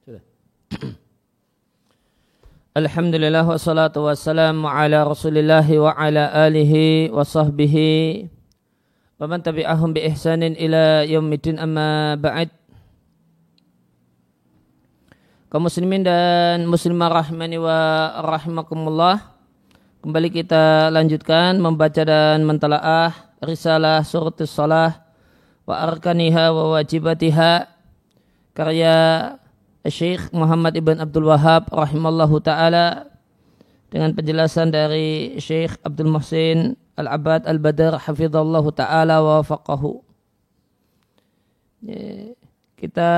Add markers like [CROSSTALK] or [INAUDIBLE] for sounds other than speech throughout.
Sudah. [CLEARS THROAT] Alhamdulillah wassalatu wassalamu ala rasulillah wa ala alihi wa sahbihi wa man tabi'ahum bi ihsanin ila yaumidin amma ba'd kaum muslimin dan muslimah rahmani wa rahimakumullah kembali kita lanjutkan membaca dan mentalaah risalah suratus salah wa arkaniha wa wajibatiha karya Syekh Muhammad Ibn Abdul Wahab rahimallahu taala dengan penjelasan dari Syekh Abdul Muhsin Al-Abad Al-Badar hafizallahu taala wa faqahu. Ya, kita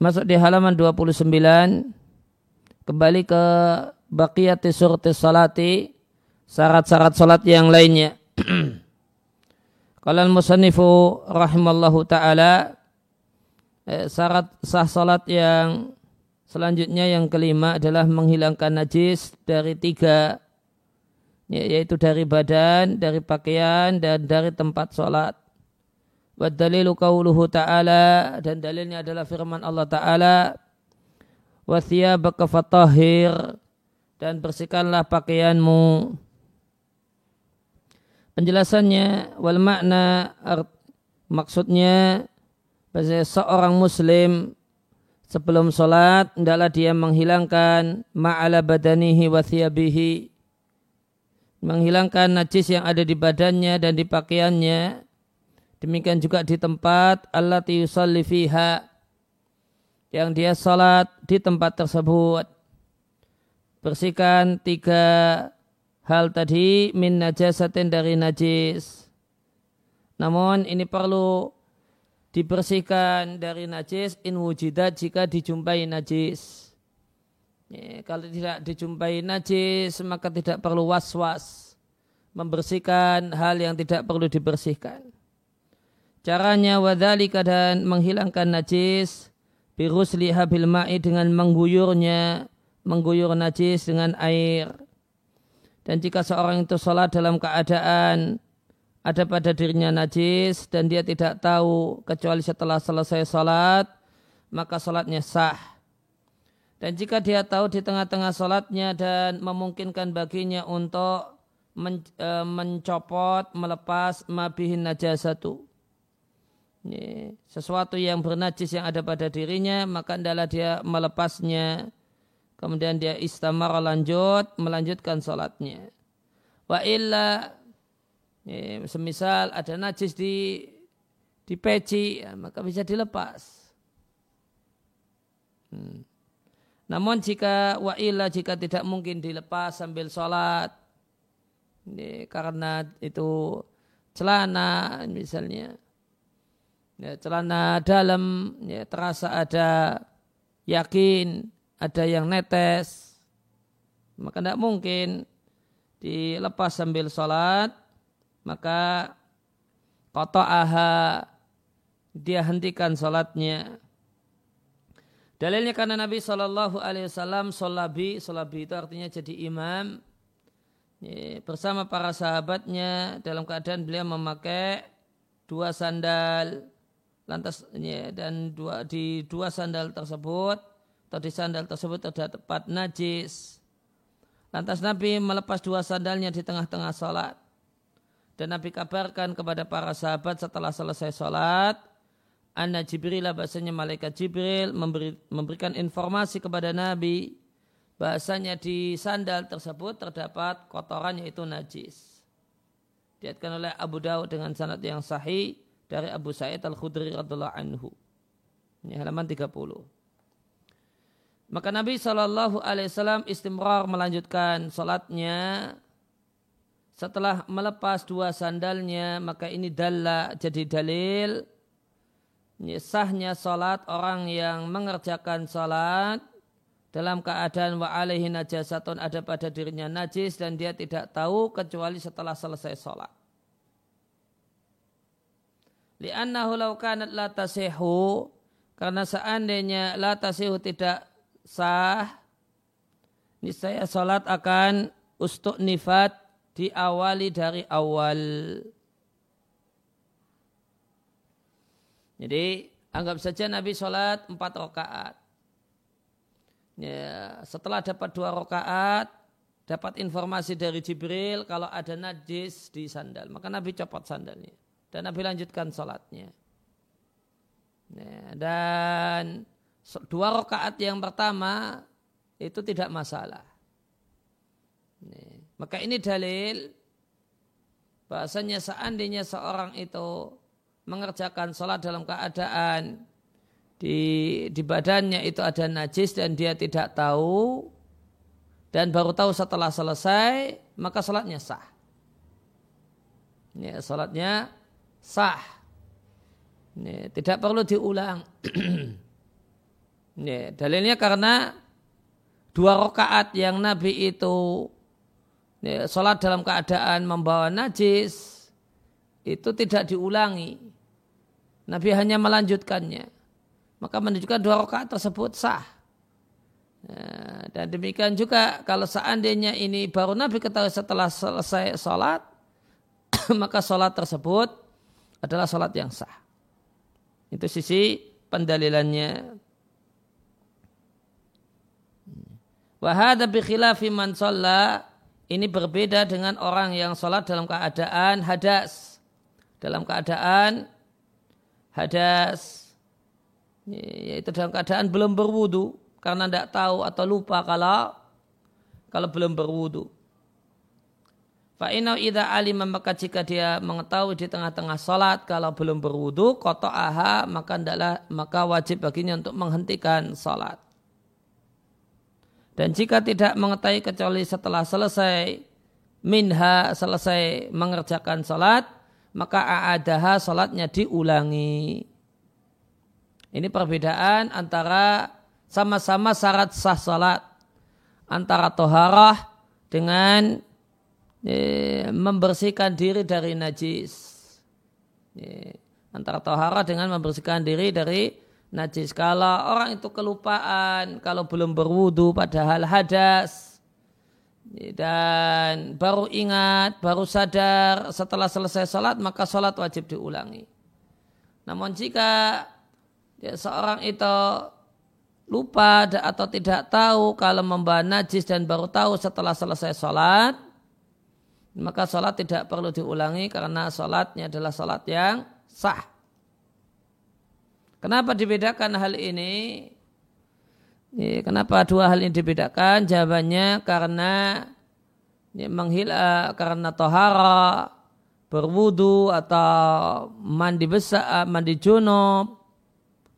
masuk di halaman 29 kembali ke baqiyati surati salati syarat-syarat salat yang lainnya. [CLEARS THROAT] Kalau al-musannifu rahimallahu taala eh, syarat sah salat yang selanjutnya yang kelima adalah menghilangkan najis dari tiga ya, yaitu dari badan, dari pakaian dan dari tempat salat. Wa dalilu qauluhu ta'ala dan dalilnya adalah firman Allah taala wa thiyabaka fatahhir dan bersihkanlah pakaianmu. Penjelasannya wal makna maksudnya Bahasa seorang muslim sebelum sholat hendaklah dia menghilangkan ma'ala badanihi wa thiyabihi. Menghilangkan najis yang ada di badannya dan di pakaiannya. Demikian juga di tempat Allah yusalli fiha yang dia salat di tempat tersebut. Bersihkan tiga hal tadi min najasatin dari najis. Namun ini perlu dibersihkan dari najis in wujidat jika dijumpai najis. Ya, kalau tidak dijumpai najis maka tidak perlu was-was membersihkan hal yang tidak perlu dibersihkan. Caranya wadhalika dan menghilangkan najis birusliha bil ma'i dengan mengguyurnya, mengguyur najis dengan air. Dan jika seorang itu sholat dalam keadaan ada pada dirinya najis dan dia tidak tahu kecuali setelah selesai salat maka salatnya sah. Dan jika dia tahu di tengah-tengah salatnya dan memungkinkan baginya untuk e, mencopot, melepas mabihin najasatu. Ini, sesuatu yang bernajis yang ada pada dirinya, maka adalah dia melepasnya. Kemudian dia istamar lanjut, melanjutkan salatnya. Wa illa Ya, semisal ada najis di di peci, ya, maka bisa dilepas. Hmm. Namun jika wa'ila jika tidak mungkin dilepas sambil sholat, ya, karena itu celana misalnya, ya, celana dalam ya, terasa ada yakin ada yang netes, maka tidak mungkin dilepas sambil sholat, maka aha dia hentikan salatnya. Dalilnya karena Nabi Shallallahu Alaihi Wasallam solabi, solabi itu artinya jadi imam bersama para sahabatnya dalam keadaan beliau memakai dua sandal lantas dan dua di dua sandal tersebut atau di sandal tersebut terdapat najis. Lantas Nabi melepas dua sandalnya di tengah-tengah salat. Dan Nabi kabarkan kepada para sahabat setelah selesai sholat, Anna Jibril bahasanya malaikat Jibril memberi, memberikan informasi kepada Nabi bahasanya di sandal tersebut terdapat kotoran yaitu najis. Diatkan oleh Abu Dawud dengan sanad yang sahih dari Abu Sa'id Al-Khudri radhiallahu anhu. Ini halaman 30. Maka Nabi Shallallahu Alaihi Wasallam istimrar melanjutkan sholatnya setelah melepas dua sandalnya maka ini dalla jadi dalil sahnya salat orang yang mengerjakan salat dalam keadaan wa alaihi najasatun ada pada dirinya najis dan dia tidak tahu kecuali setelah selesai salat. Li'annahu law kanat la tasihu karena seandainya la tasihu tidak sah niscaya salat akan ustuk nifat diawali dari awal. Jadi anggap saja Nabi sholat empat rakaat. ya, setelah dapat dua rakaat dapat informasi dari Jibril kalau ada najis di sandal maka Nabi copot sandalnya dan Nabi lanjutkan sholatnya ya, dan dua rakaat yang pertama itu tidak masalah maka ini dalil bahasanya seandainya seorang itu mengerjakan sholat dalam keadaan di, di badannya itu ada najis dan dia tidak tahu dan baru tahu setelah selesai maka sholatnya sah. Ya, sholatnya sah. Ya, tidak perlu diulang. [CLEARS THROAT] ya, dalilnya karena dua rakaat yang Nabi itu ya, sholat dalam keadaan membawa najis itu tidak diulangi. Nabi hanya melanjutkannya. Maka menunjukkan dua rakaat tersebut sah. Ya, dan demikian juga kalau seandainya ini baru Nabi ketahui setelah selesai sholat, [COUGHS] maka sholat tersebut adalah sholat yang sah. Itu sisi pendalilannya. Wahada bi khilafi man ini berbeda dengan orang yang sholat dalam keadaan hadas. Dalam keadaan hadas. Yaitu dalam keadaan belum berwudu. Karena tidak tahu atau lupa kalau kalau belum berwudu. Fa'inau idha alim maka jika dia mengetahui di tengah-tengah sholat kalau belum berwudu, koto aha maka maka wajib baginya untuk menghentikan sholat. Dan jika tidak mengetahui kecuali setelah selesai minha selesai mengerjakan sholat, maka a'adaha sholatnya diulangi. Ini perbedaan antara sama-sama syarat sah sholat. Antara toharah dengan e, membersihkan diri dari najis. E, antara toharah dengan membersihkan diri dari najis. Kalau orang itu kelupaan, kalau belum berwudu padahal hadas dan baru ingat, baru sadar setelah selesai sholat maka sholat wajib diulangi. Namun jika ya, seorang itu lupa atau tidak tahu kalau membawa najis dan baru tahu setelah selesai sholat, maka sholat tidak perlu diulangi karena sholatnya adalah sholat yang sah. Kenapa dibedakan hal ini? Kenapa dua hal ini dibedakan? Jawabannya karena ya, menghila karena tohara, berwudu atau mandi besar, mandi junub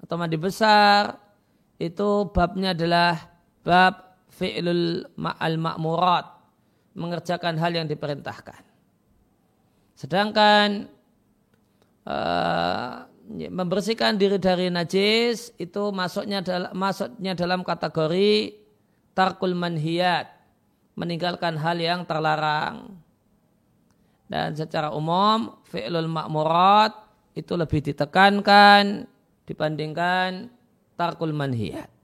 atau mandi besar itu babnya adalah bab fi'lul ma'al ma'murat mengerjakan hal yang diperintahkan. Sedangkan uh, membersihkan diri dari najis itu masuknya dalam masuknya dalam kategori tarkul manhiyat meninggalkan hal yang terlarang. Dan secara umum fi'lul ma'murat itu lebih ditekankan dibandingkan tarkul manhiyat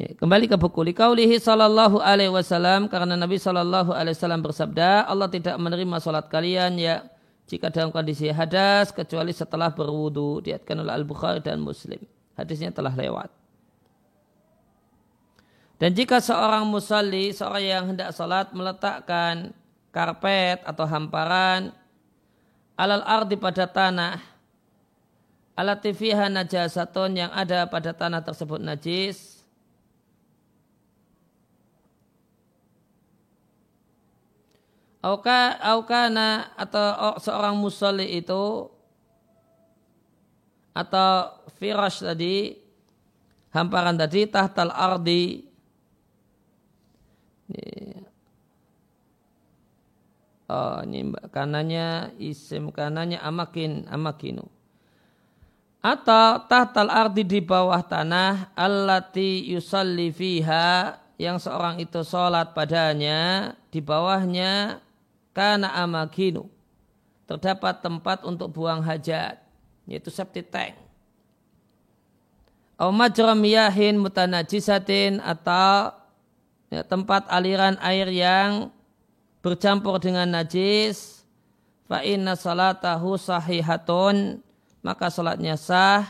Ya, kembali ke buku likaulihi sallallahu alaihi wasallam karena Nabi sallallahu alaihi wasallam bersabda Allah tidak menerima salat kalian ya jika dalam kondisi hadas kecuali setelah berwudu diatkan oleh Al-Bukhari dan Muslim. Hadisnya telah lewat. Dan jika seorang musalli, seorang yang hendak salat meletakkan karpet atau hamparan alal ardi pada tanah alatifiha najasatun yang ada pada tanah tersebut najis Auka, aukana atau seorang musalli itu atau firash tadi hamparan tadi tahtal ardi. Oh, ini kanannya isim kanannya amakin amakinu. Atau tahtal ardi di bawah tanah allati yusalli fiha yang seorang itu sholat padanya di bawahnya karena amakinu. Terdapat tempat untuk buang hajat yaitu septic tank. Majram yahin mutanajisatin atau ya, tempat aliran air yang bercampur dengan najis. Fa inna salatahu sahihatun maka salatnya sah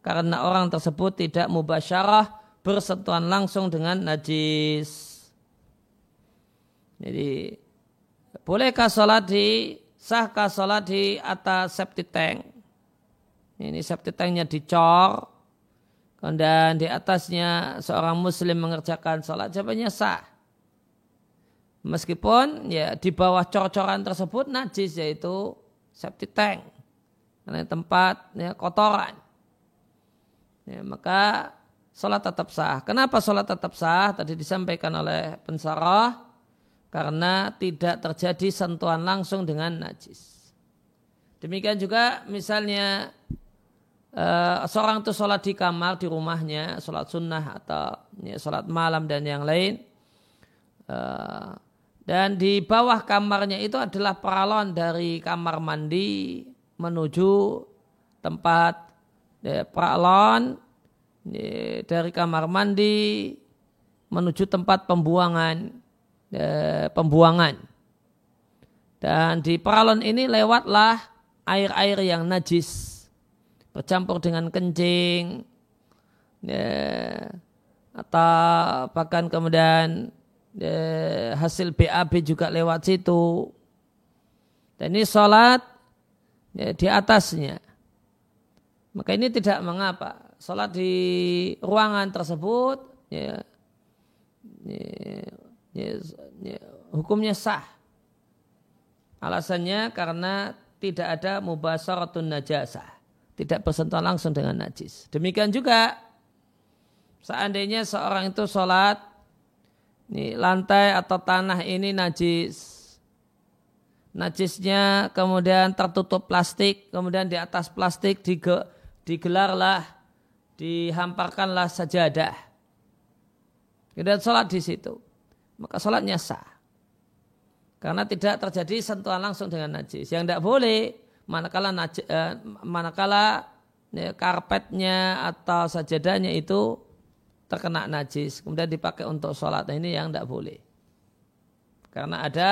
karena orang tersebut tidak mubasyarah bersentuhan langsung dengan najis. Jadi bolehkah salat di sahkah salat di atas septic tank? Ini septic tanknya dicor, dan di atasnya seorang muslim mengerjakan salat jawabannya sah. Meskipun ya di bawah cor-coran tersebut najis yaitu septic tank. Karena tempat ya, kotoran. Ya, maka sholat tetap sah. Kenapa sholat tetap sah? Tadi disampaikan oleh pensarah. Karena tidak terjadi sentuhan langsung dengan najis. Demikian juga misalnya uh, seorang itu sholat di kamar di rumahnya, sholat sunnah atau ya, sholat malam dan yang lain. Uh, dan di bawah kamarnya itu adalah peralon dari kamar mandi menuju tempat ya, peralon ya, dari kamar mandi menuju tempat pembuangan ya, pembuangan. Dan di peralon ini lewatlah air-air yang najis bercampur dengan kencing ya, atau bahkan kemudian Eh, hasil BAB juga lewat situ. Dan ini sholat ya, di atasnya. Maka ini tidak mengapa. Sholat di ruangan tersebut ya, ya, ya, ya, hukumnya sah. Alasannya karena tidak ada mubasaratun najasah. Tidak bersentuhan langsung dengan najis. Demikian juga seandainya seorang itu sholat ini lantai atau tanah ini najis. Najisnya kemudian tertutup plastik, kemudian di atas plastik dige, digelarlah, dihamparkanlah sajadah. Kemudian sholat di situ. Maka sholatnya sah. Karena tidak terjadi sentuhan langsung dengan najis. Yang tidak boleh, manakala, najis, eh, manakala ya, karpetnya atau sajadahnya itu terkena najis kemudian dipakai untuk sholat nah, ini yang tidak boleh karena ada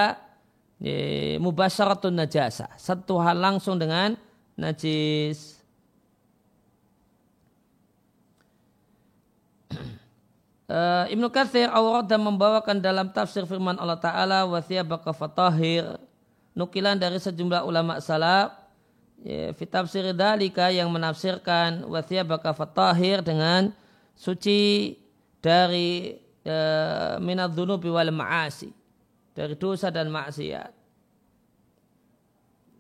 ya, mubasyaratun najasa satu hal langsung dengan najis uh, Ibnu Katsir awrad dan membawakan dalam tafsir firman Allah Ta'ala wa thiyabaka fatahir nukilan dari sejumlah ulama salaf ya, fitafsir dalika yang menafsirkan wa thiyabaka fatahir dengan suci dari e, minat dunubi wal ma'asi dari dosa dan maksiat.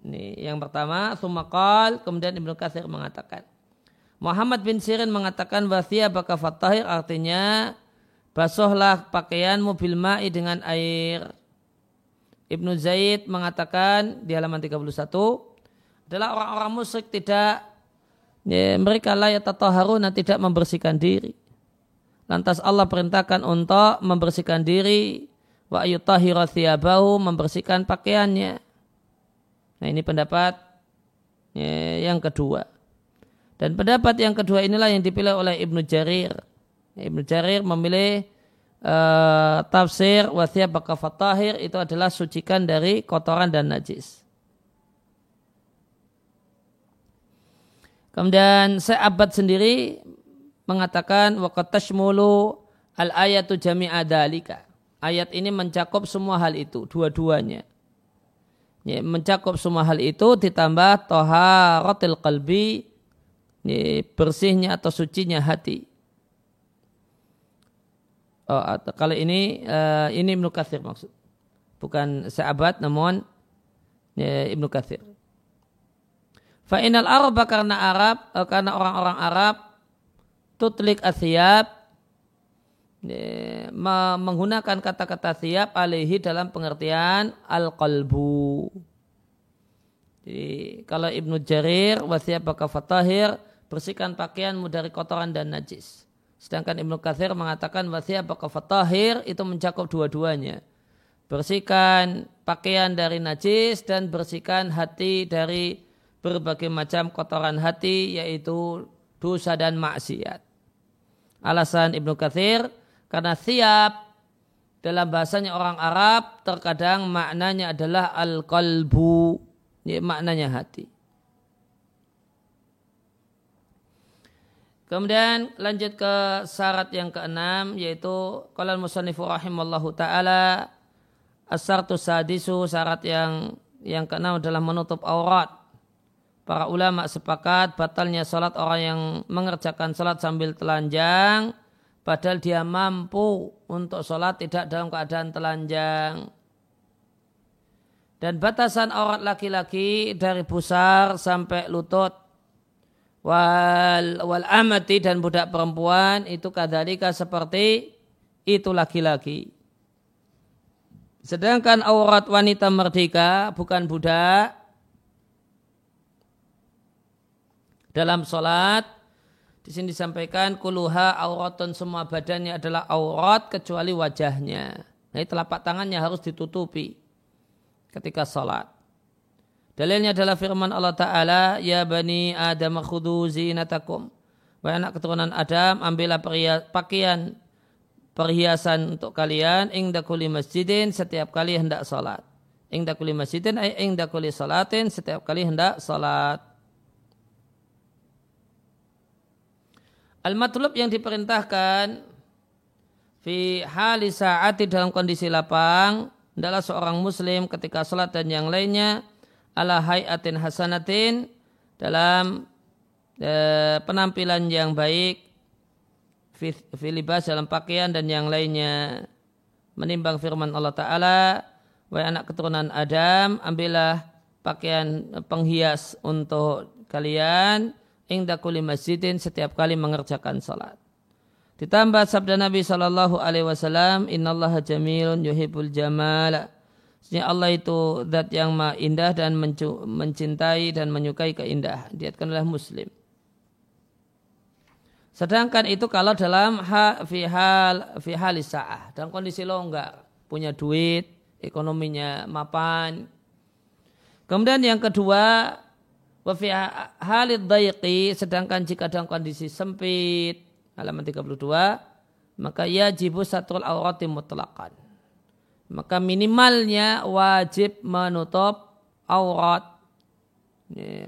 Ini yang pertama, sumakal, kemudian Ibnu Katsir mengatakan. Muhammad bin Sirin mengatakan wathia baka fatahir artinya basuhlah pakaianmu bil ma'i dengan air. Ibnu Zaid mengatakan di halaman 31 adalah orang-orang musyrik tidak ya, mereka layak haruna tidak membersihkan diri. Lantas Allah perintahkan untuk membersihkan diri wa yutahhira thiyabahu membersihkan pakaiannya. Nah, ini pendapat ya, yang kedua. Dan pendapat yang kedua inilah yang dipilih oleh Ibnu Jarir. Ibnu Jarir memilih uh, tafsir wa thiyabaka fatahir itu adalah sucikan dari kotoran dan najis. Kemudian Abad sendiri mengatakan waqat tashmulu al ayatu jami'a dalika. Ayat ini mencakup semua hal itu, dua-duanya. Ya, mencakup semua hal itu ditambah rotil qalbi, ya, bersihnya atau sucinya hati. Oh, atau, kalau ini uh, ini Ibnu Katsir maksud. Bukan sahabat namun ya, Ibnu Katsir. Fa'inal Arab karena Arab, eh, karena orang-orang Arab tutlik asyab menggunakan kata-kata siap alihi dalam pengertian al-qalbu. Jadi kalau Ibnu Jarir baka fatahir bersihkan pakaianmu dari kotoran dan najis. Sedangkan Ibnu Katsir mengatakan baka fatahir itu mencakup dua-duanya. Bersihkan pakaian dari najis dan bersihkan hati dari berbagai macam kotoran hati yaitu dosa dan maksiat. Alasan Ibnu Katsir karena siap dalam bahasanya orang Arab terkadang maknanya adalah al-qalbu ya, maknanya hati. Kemudian lanjut ke syarat yang keenam yaitu kalau musannifu rahimallahu taala asartu sadisu syarat yang yang keenam adalah menutup aurat. Para ulama sepakat batalnya salat orang yang mengerjakan salat sambil telanjang padahal dia mampu untuk salat tidak dalam keadaan telanjang. Dan batasan aurat laki-laki dari pusar sampai lutut wal wal amati dan budak perempuan itu kadalika seperti itu laki-laki. Sedangkan aurat wanita merdeka bukan budak dalam sholat di sini disampaikan kuluha auraton semua badannya adalah aurat kecuali wajahnya. Nah, telapak tangannya harus ditutupi ketika sholat. Dalilnya adalah firman Allah Ta'ala, Ya bani Adam khudu zinatakum. Wahai anak keturunan Adam, ambillah pakaian perhiasan untuk kalian ingda kuli masjidin setiap kali hendak salat. Ingda kuli masjidin ay ingda kuli salatin setiap kali hendak salat. Al-matlub yang diperintahkan fi hali saati dalam kondisi lapang adalah seorang muslim ketika salat dan yang lainnya ala hayatin hasanatin dalam e, penampilan yang baik filibas dalam pakaian dan yang lainnya. Menimbang firman Allah Ta'ala wahai anak keturunan Adam ambillah pakaian penghias untuk kalian ingda kuli masjidin setiap kali mengerjakan salat. Ditambah sabda Nabi Shallallahu Alaihi Wasallam Innallaha jamilun yuhibul jamala Sesungguhnya Allah itu zat yang indah dan mencintai dan menyukai keindahan. Diatkan oleh Muslim. Sedangkan itu kalau dalam ha, fi hal fi sa'ah, dalam kondisi longgar, punya duit, ekonominya mapan. Kemudian yang kedua, wa halid dayqi, sedangkan jika dalam kondisi sempit, halaman 32, maka yajibu satul aurati mutlaqan maka minimalnya wajib menutup aurat.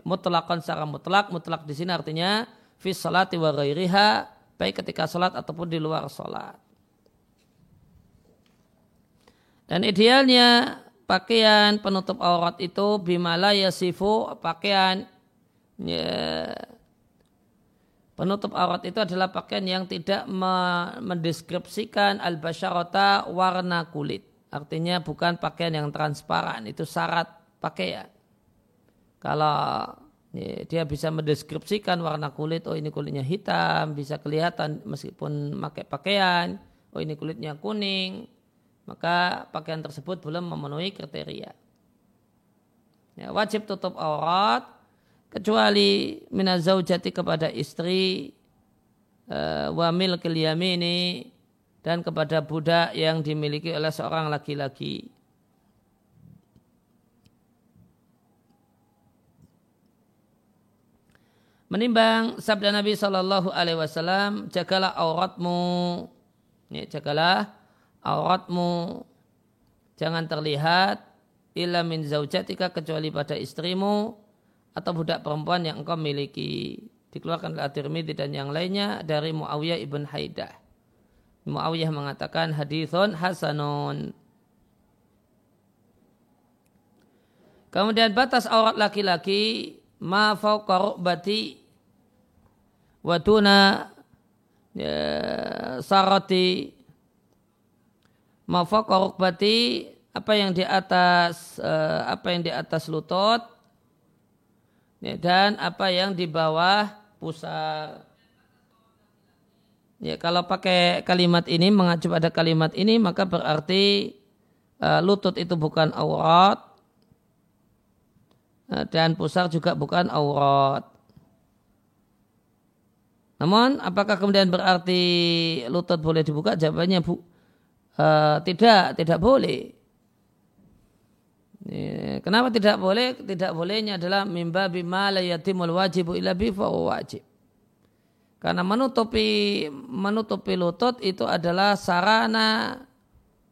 Mutlakan secara mutlak, mutlak di sini artinya fi salati wa ghairiha, baik ketika salat ataupun di luar salat. Dan idealnya pakaian penutup aurat itu bimala yasifu pakaian ya, penutup aurat itu adalah pakaian yang tidak mendeskripsikan al-basyarata warna kulit. Artinya bukan pakaian yang transparan, itu syarat pakaian. Kalau ya, dia bisa mendeskripsikan warna kulit, oh ini kulitnya hitam, bisa kelihatan meskipun pakai pakaian, oh ini kulitnya kuning, maka pakaian tersebut belum memenuhi kriteria. Ya, wajib tutup aurat, kecuali minazaujati kepada istri, uh, wa milkil yamini, dan kepada budak yang dimiliki oleh seorang laki-laki. Menimbang sabda Nabi Shallallahu Alaihi Wasallam, jagalah auratmu, ya, jagalah auratmu, jangan terlihat illa min zaujatika kecuali pada istrimu atau budak perempuan yang engkau miliki. Dikeluarkan oleh dan yang lainnya dari Muawiyah ibn Haidah. Muawiyah mengatakan hadithun hasanun. Kemudian batas aurat laki-laki ma fauqa rukbati wa tuna ya, sarati ma fauqa rukbati apa yang di atas uh, apa yang di atas lutut ya, dan apa yang di bawah pusar Ya, kalau pakai kalimat ini mengacu pada kalimat ini maka berarti uh, lutut itu bukan aurat uh, dan pusar juga bukan aurat. Namun apakah kemudian berarti lutut boleh dibuka? Jawabannya bu, uh, tidak, tidak boleh. Kenapa tidak boleh? Tidak bolehnya adalah mimba bima la yatimul wajibu illa bi wajib. Karena menutupi menutupi lutut itu adalah sarana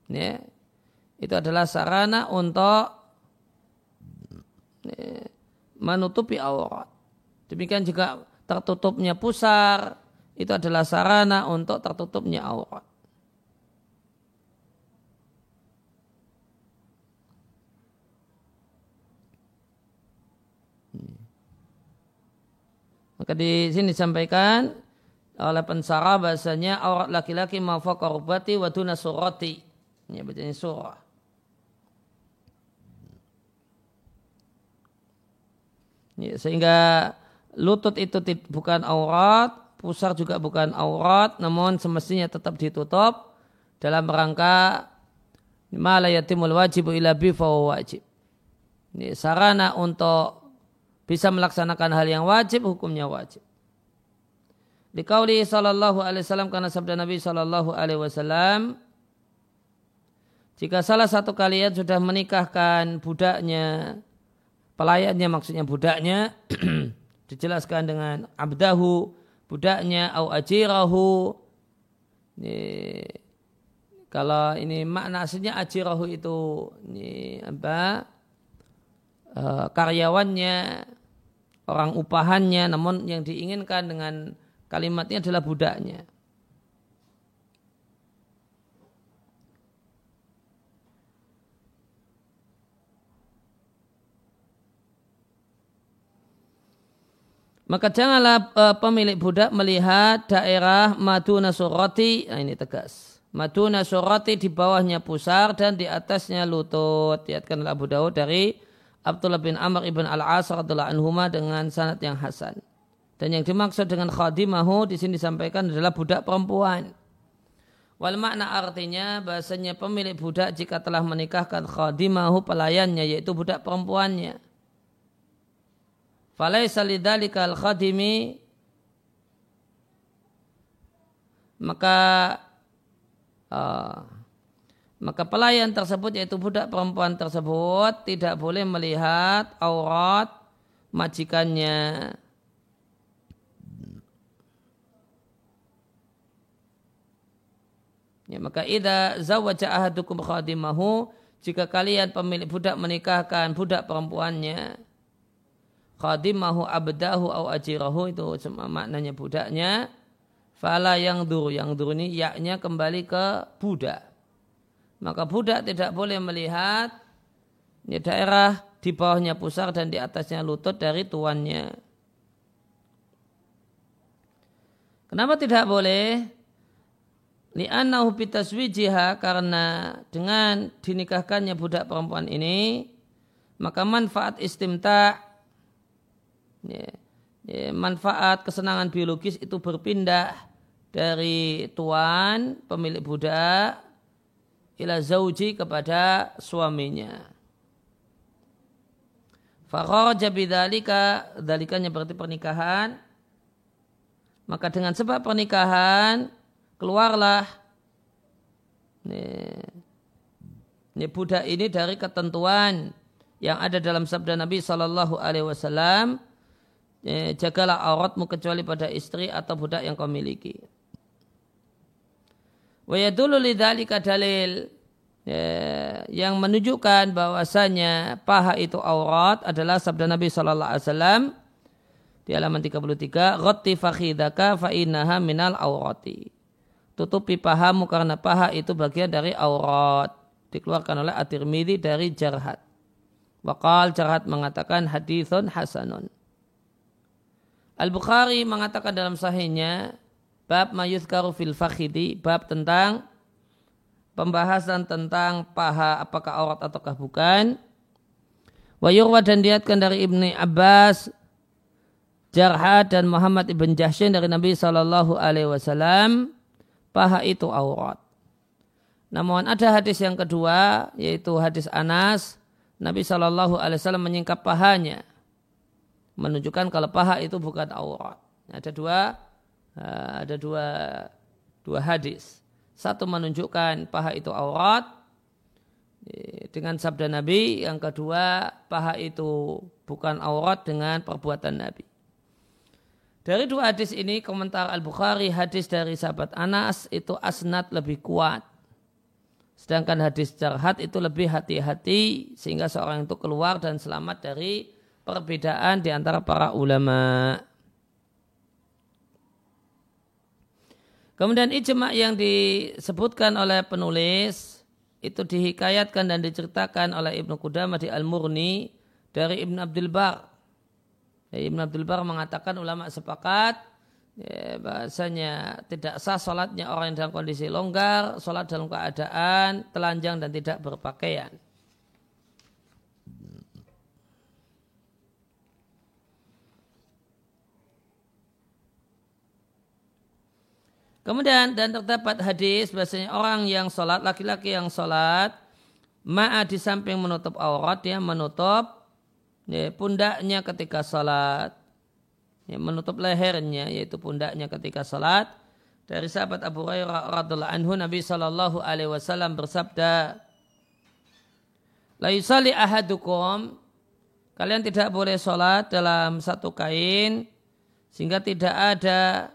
ya, itu adalah sarana untuk ya, menutupi aurat. Demikian juga tertutupnya pusar itu adalah sarana untuk tertutupnya aurat. Maka di sini disampaikan oleh pensara bahasanya aurat laki-laki mafaqa rubati wa duna surati. Ini bacanya surah. Ya, sehingga lutut itu bukan aurat, pusar juga bukan aurat, namun semestinya tetap ditutup dalam rangka malayatimul wajibu ila bi wajib. Ini sarana untuk bisa melaksanakan hal yang wajib, hukumnya wajib. Di kauli sallallahu alaihi wasallam karena sabda Nabi sallallahu alaihi wasallam jika salah satu kalian sudah menikahkan budaknya pelayannya maksudnya budaknya [CLEARS THROAT] dijelaskan dengan abdahu budaknya au ajirahu ini, kalau ini makna aslinya ajirahu itu ini apa e, karyawannya orang upahannya namun yang diinginkan dengan Kalimatnya adalah budaknya. Maka janganlah uh, pemilik budak melihat daerah maduna surati, nah ini tegas. Maduna surati di bawahnya pusar dan di atasnya lutut. Lihatkanlah Abu Dawud dari Abdullah bin Amr ibn al-As radhiallahu anhuma dengan sanad yang hasan. Dan yang dimaksud dengan khadimahu di sini disampaikan adalah budak perempuan. Wal makna artinya bahasanya pemilik budak jika telah menikahkan khadimahu pelayannya yaitu budak perempuannya. Falaisa lidzalikal khadimi maka uh, maka pelayan tersebut yaitu budak perempuan tersebut tidak boleh melihat aurat majikannya. Ya, maka idza zawaja ahadukum khadimahu jika kalian pemilik budak menikahkan budak perempuannya khadimahu abdahu au ajirahu itu maknanya budaknya fala yang dur. Yang dur ini yaknya kembali ke budak maka budak tidak boleh melihat ya, daerah di bawahnya pusar dan di atasnya lutut dari tuannya. Kenapa tidak boleh? Li'annahu bitaswijiha karena dengan dinikahkannya budak perempuan ini maka manfaat istimta ya, ya, manfaat kesenangan biologis itu berpindah dari tuan pemilik budak ila zauji kepada suaminya. Fakharaja bidzalika, dalikanya berarti pernikahan. Maka dengan sebab pernikahan keluarlah ini, ini budak ini dari ketentuan yang ada dalam sabda Nabi Shallallahu Alaihi Wasallam jagalah auratmu kecuali pada istri atau budak yang kau miliki. Wayadulu lidhalika dalil ya, yang menunjukkan bahwasanya paha itu aurat adalah sabda Nabi Shallallahu Alaihi Wasallam di halaman 33 Ghatti fakhidaka fa innaha minal aurati tutupi pahamu karena paha itu bagian dari aurat. Dikeluarkan oleh At-Tirmidzi dari Jarhat. Wakal Jarhat mengatakan hadithun hasanun. Al-Bukhari mengatakan dalam sahihnya bab mayuzkaru fil fakhidi, bab tentang pembahasan tentang paha apakah aurat ataukah bukan. Wa yurwa dan diatkan dari Ibni Abbas Jarhat dan Muhammad ibn Jahsyin dari Nabi Shallallahu Alaihi Wasallam paha itu aurat. Namun ada hadis yang kedua yaitu hadis Anas Nabi Shallallahu Alaihi Wasallam menyingkap pahanya menunjukkan kalau paha itu bukan aurat. Ada dua ada dua dua hadis. Satu menunjukkan paha itu aurat eh, dengan sabda Nabi. Yang kedua paha itu bukan aurat dengan perbuatan Nabi. Dari dua hadis ini komentar Al-Bukhari hadis dari sahabat Anas itu asnad lebih kuat. Sedangkan hadis jarhat itu lebih hati-hati sehingga seorang itu keluar dan selamat dari perbedaan di antara para ulama. Kemudian ijma yang disebutkan oleh penulis itu dihikayatkan dan diceritakan oleh Ibnu Qudamah di Al-Murni dari Ibnu Abdul Bar. Ya, Ibnu Abdul Bar mengatakan ulama sepakat ya, bahasanya tidak sah sholatnya orang yang dalam kondisi longgar, sholat dalam keadaan telanjang dan tidak berpakaian. Kemudian dan terdapat hadis bahasanya orang yang sholat, laki-laki yang sholat, ma'a di samping menutup aurat, dia menutup ya, pundaknya ketika sholat. Ya, menutup lehernya, yaitu pundaknya ketika sholat. Dari sahabat Abu Hurairah radhiallahu anhu, Nabi wasallam bersabda, La yusali ahadukum, kalian tidak boleh sholat dalam satu kain, sehingga tidak ada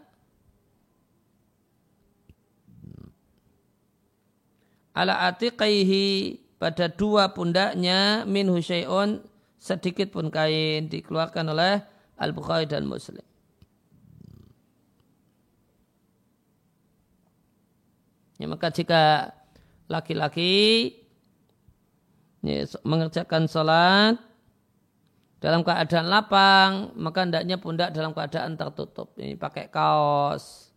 ala atiqaihi pada dua pundaknya min husyai'un sedikit pun kain dikeluarkan oleh Al-Bukhari dan Muslim. Ya, maka jika laki-laki ya, mengerjakan sholat dalam keadaan lapang, maka hendaknya pundak dalam keadaan tertutup. Ini pakai kaos,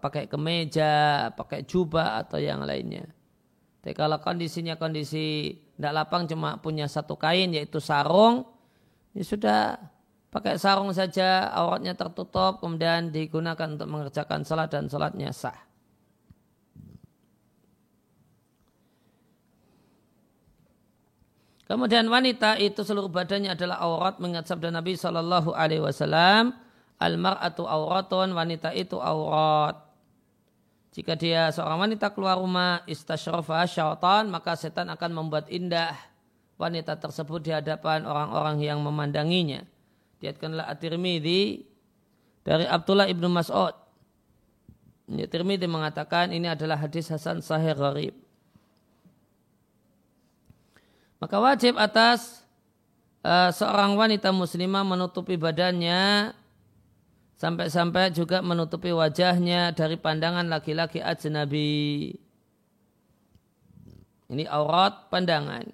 pakai kemeja, pakai jubah atau yang lainnya. Tapi kalau kondisinya kondisi tidak lapang cuma punya satu kain yaitu sarung, ya sudah pakai sarung saja auratnya tertutup kemudian digunakan untuk mengerjakan salat dan salatnya sah. Kemudian wanita itu seluruh badannya adalah aurat mengingat sabda Nabi Shallallahu Alaihi Wasallam Al-mar'atu auratun, wanita itu aurat. Jika dia seorang wanita keluar rumah istasyrafa syaitan, maka setan akan membuat indah wanita tersebut di hadapan orang-orang yang memandanginya. Diatkanlah At-Tirmidzi dari Abdullah ibnu Mas'ud. Tirmidzi mengatakan ini adalah hadis Hasan Sahih Gharib. Maka wajib atas uh, seorang wanita muslimah menutupi badannya Sampai-sampai juga menutupi wajahnya dari pandangan laki-laki ajnabi. Ini aurat pandangan.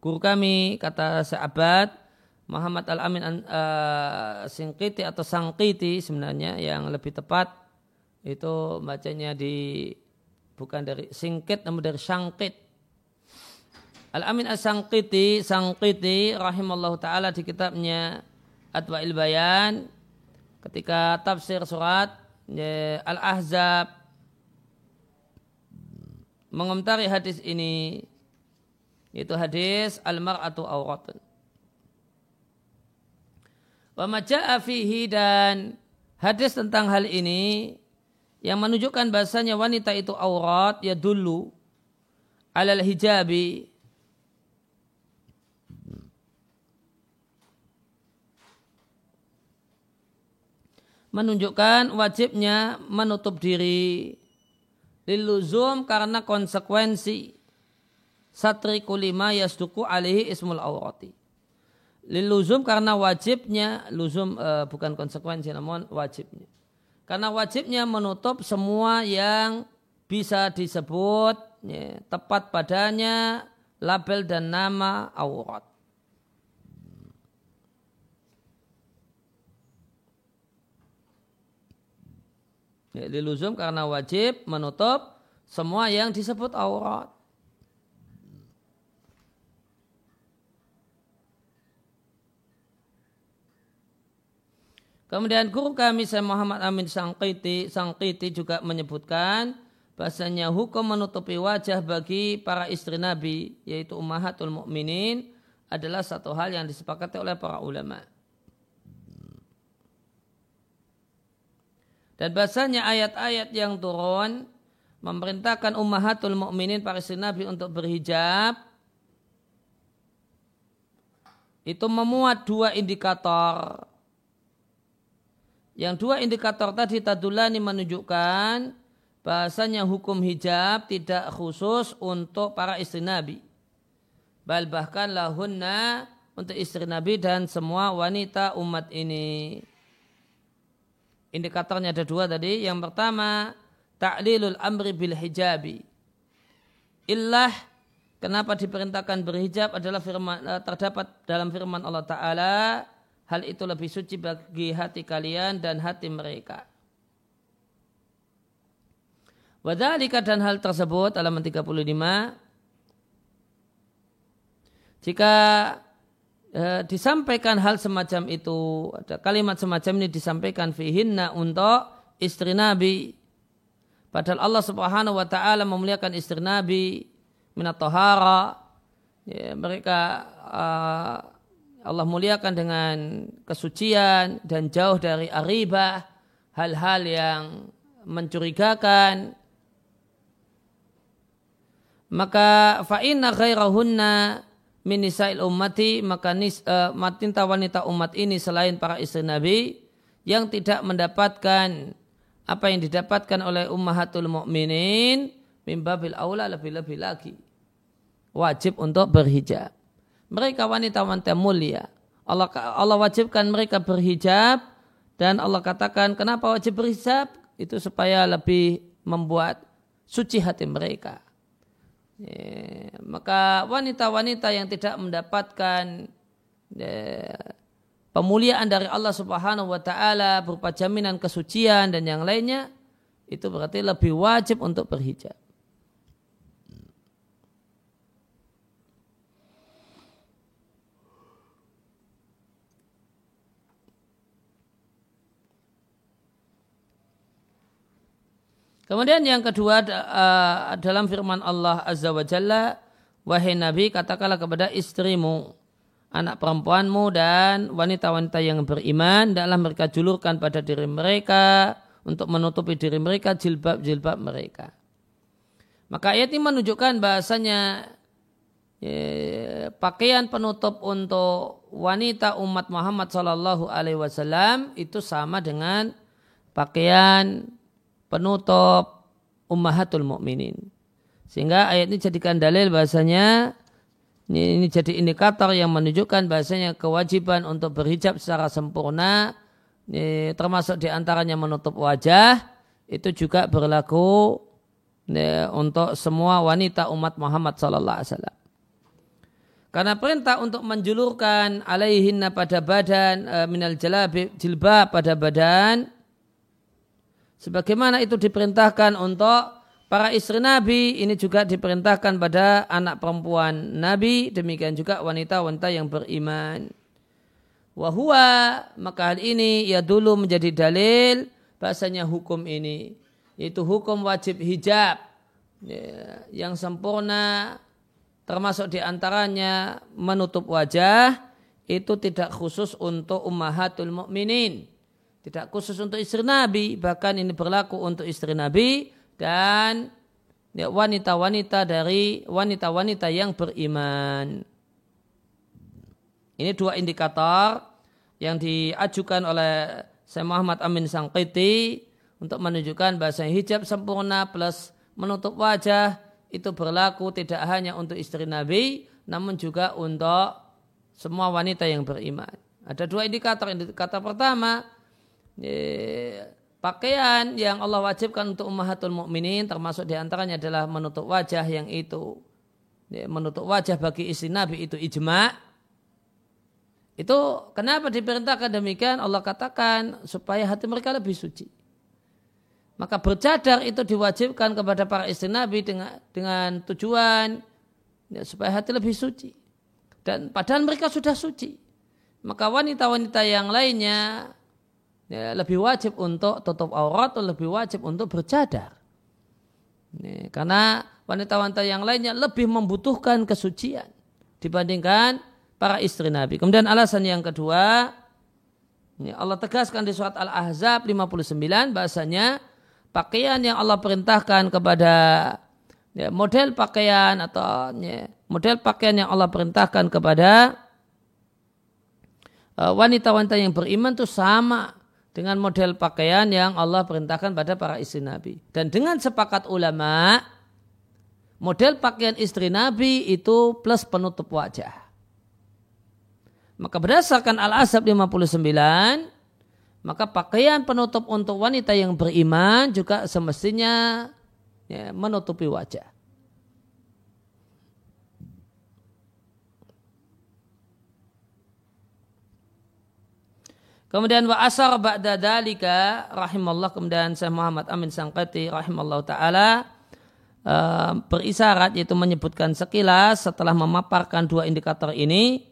Guru kami, kata sahabat, Muhammad Al-Amin uh, Singkiti atau Sangkiti sebenarnya yang lebih tepat itu bacanya di bukan dari singkit namun dari sangkit. Al-Amin As-Sangkiti, Sangkiti rahimallahu taala di kitabnya Adwa'il Bayan ketika tafsir surat ya, Al-Ahzab mengomentari hadis ini itu hadis al-mar'atu auratun. Wa maja'a fihi dan hadis tentang hal ini yang menunjukkan bahasanya wanita itu aurat ya dulu alal hijabi menunjukkan wajibnya menutup diri liluzum karena konsekuensi satri kulima yasduku alihi ismul awrati liluzum karena wajibnya luzum uh, bukan konsekuensi namun wajibnya. Karena wajibnya menutup semua yang bisa disebut ya, tepat padanya label dan nama aurat Ya, diluzum karena wajib menutup semua yang disebut aurat. Kemudian guru kami saya Muhammad Amin Sangkiti, Sangkiti juga menyebutkan bahasanya hukum menutupi wajah bagi para istri Nabi yaitu ummahatul mukminin adalah satu hal yang disepakati oleh para ulama. Dan bahasanya ayat-ayat yang turun memerintahkan ummahatul mukminin para istri Nabi untuk berhijab itu memuat dua indikator. Yang dua indikator tadi tadulani menunjukkan bahasanya hukum hijab tidak khusus untuk para istri Nabi. Bal bahkan lahunna untuk istri Nabi dan semua wanita umat ini. Indikatornya ada dua tadi. Yang pertama, ta'lilul amri bil hijabi. Illah kenapa diperintahkan berhijab adalah firman, eh, terdapat dalam firman Allah Ta'ala hal itu lebih suci bagi hati kalian dan hati mereka. Wadhalika dan hal tersebut halaman 35 jika e, disampaikan hal semacam itu, ada kalimat semacam ini disampaikan fihinna untuk istri Nabi. Padahal Allah Subhanahu wa taala memuliakan istri Nabi minat tahara. Ya, mereka uh, Allah muliakan dengan kesucian dan jauh dari aribah, hal-hal yang mencurigakan. Maka fa'inna khairahunna min nisa'il ummati maka nis, uh, wanita umat ini selain para istri Nabi yang tidak mendapatkan apa yang didapatkan oleh ummahatul mukminin mimbabil aula lebih-lebih lagi wajib untuk berhijab. Mereka wanita-wanita mulia. Allah Allah wajibkan mereka berhijab dan Allah katakan kenapa wajib berhijab? Itu supaya lebih membuat suci hati mereka. Ya, maka wanita-wanita yang tidak mendapatkan ya, pemuliaan dari Allah Subhanahu wa taala berupa jaminan kesucian dan yang lainnya itu berarti lebih wajib untuk berhijab. Kemudian yang kedua uh, dalam firman Allah Azza wa Jalla, wahai Nabi katakanlah kepada istrimu, anak perempuanmu dan wanita-wanita yang beriman dalam mereka julurkan pada diri mereka untuk menutupi diri mereka jilbab-jilbab mereka. Maka ayat ini menunjukkan bahasanya ya, pakaian penutup untuk wanita umat Muhammad Shallallahu Alaihi Wasallam itu sama dengan pakaian penutup ummahatul mukminin. Sehingga ayat ini jadikan dalil bahasanya ini, ini jadi indikator yang menunjukkan bahasanya kewajiban untuk berhijab secara sempurna ini, termasuk di antaranya menutup wajah itu juga berlaku ini, untuk semua wanita umat Muhammad sallallahu alaihi wasallam. Karena perintah untuk menjulurkan alaihinna pada badan e, minal jilbab pada badan Sebagaimana itu diperintahkan untuk para istri Nabi, ini juga diperintahkan pada anak perempuan Nabi, demikian juga wanita-wanita yang beriman. Wahua, maka hal ini ya dulu menjadi dalil bahasanya hukum ini. Yaitu hukum wajib hijab ya, yang sempurna termasuk di antaranya menutup wajah itu tidak khusus untuk ummahatul mukminin tidak khusus untuk istri Nabi, bahkan ini berlaku untuk istri Nabi dan ya, wanita-wanita dari wanita-wanita yang beriman. Ini dua indikator yang diajukan oleh Syekh Muhammad Amin Sangkiti untuk menunjukkan bahasa hijab sempurna plus menutup wajah itu berlaku tidak hanya untuk istri Nabi namun juga untuk semua wanita yang beriman. Ada dua indikator. Indikator pertama pakaian yang Allah wajibkan untuk ummahatul mukminin termasuk di antaranya adalah menutup wajah yang itu. Menutup wajah bagi istri Nabi itu ijma. Itu kenapa diperintahkan demikian? Allah katakan supaya hati mereka lebih suci. Maka bercadar itu diwajibkan kepada para istri Nabi dengan dengan tujuan ya, supaya hati lebih suci. Dan padahal mereka sudah suci. Maka wanita-wanita yang lainnya ya, lebih wajib untuk tutup aurat atau lebih wajib untuk bercadar. Ini, karena wanita-wanita yang lainnya lebih membutuhkan kesucian dibandingkan para istri Nabi. Kemudian alasan yang kedua, ini Allah tegaskan di surat Al-Ahzab 59 bahasanya pakaian yang Allah perintahkan kepada ya, model pakaian atau ya, model pakaian yang Allah perintahkan kepada uh, wanita-wanita yang beriman itu sama dengan model pakaian yang Allah perintahkan pada para istri Nabi. Dan dengan sepakat ulama, model pakaian istri Nabi itu plus penutup wajah. Maka berdasarkan Al-Asab 59, maka pakaian penutup untuk wanita yang beriman juga semestinya ya, menutupi wajah. Kemudian wa asar ba'da dalika rahimallah kemudian Syekh Muhammad Amin Sangkati rahimallahu taala uh, berisyarat yaitu menyebutkan sekilas setelah memaparkan dua indikator ini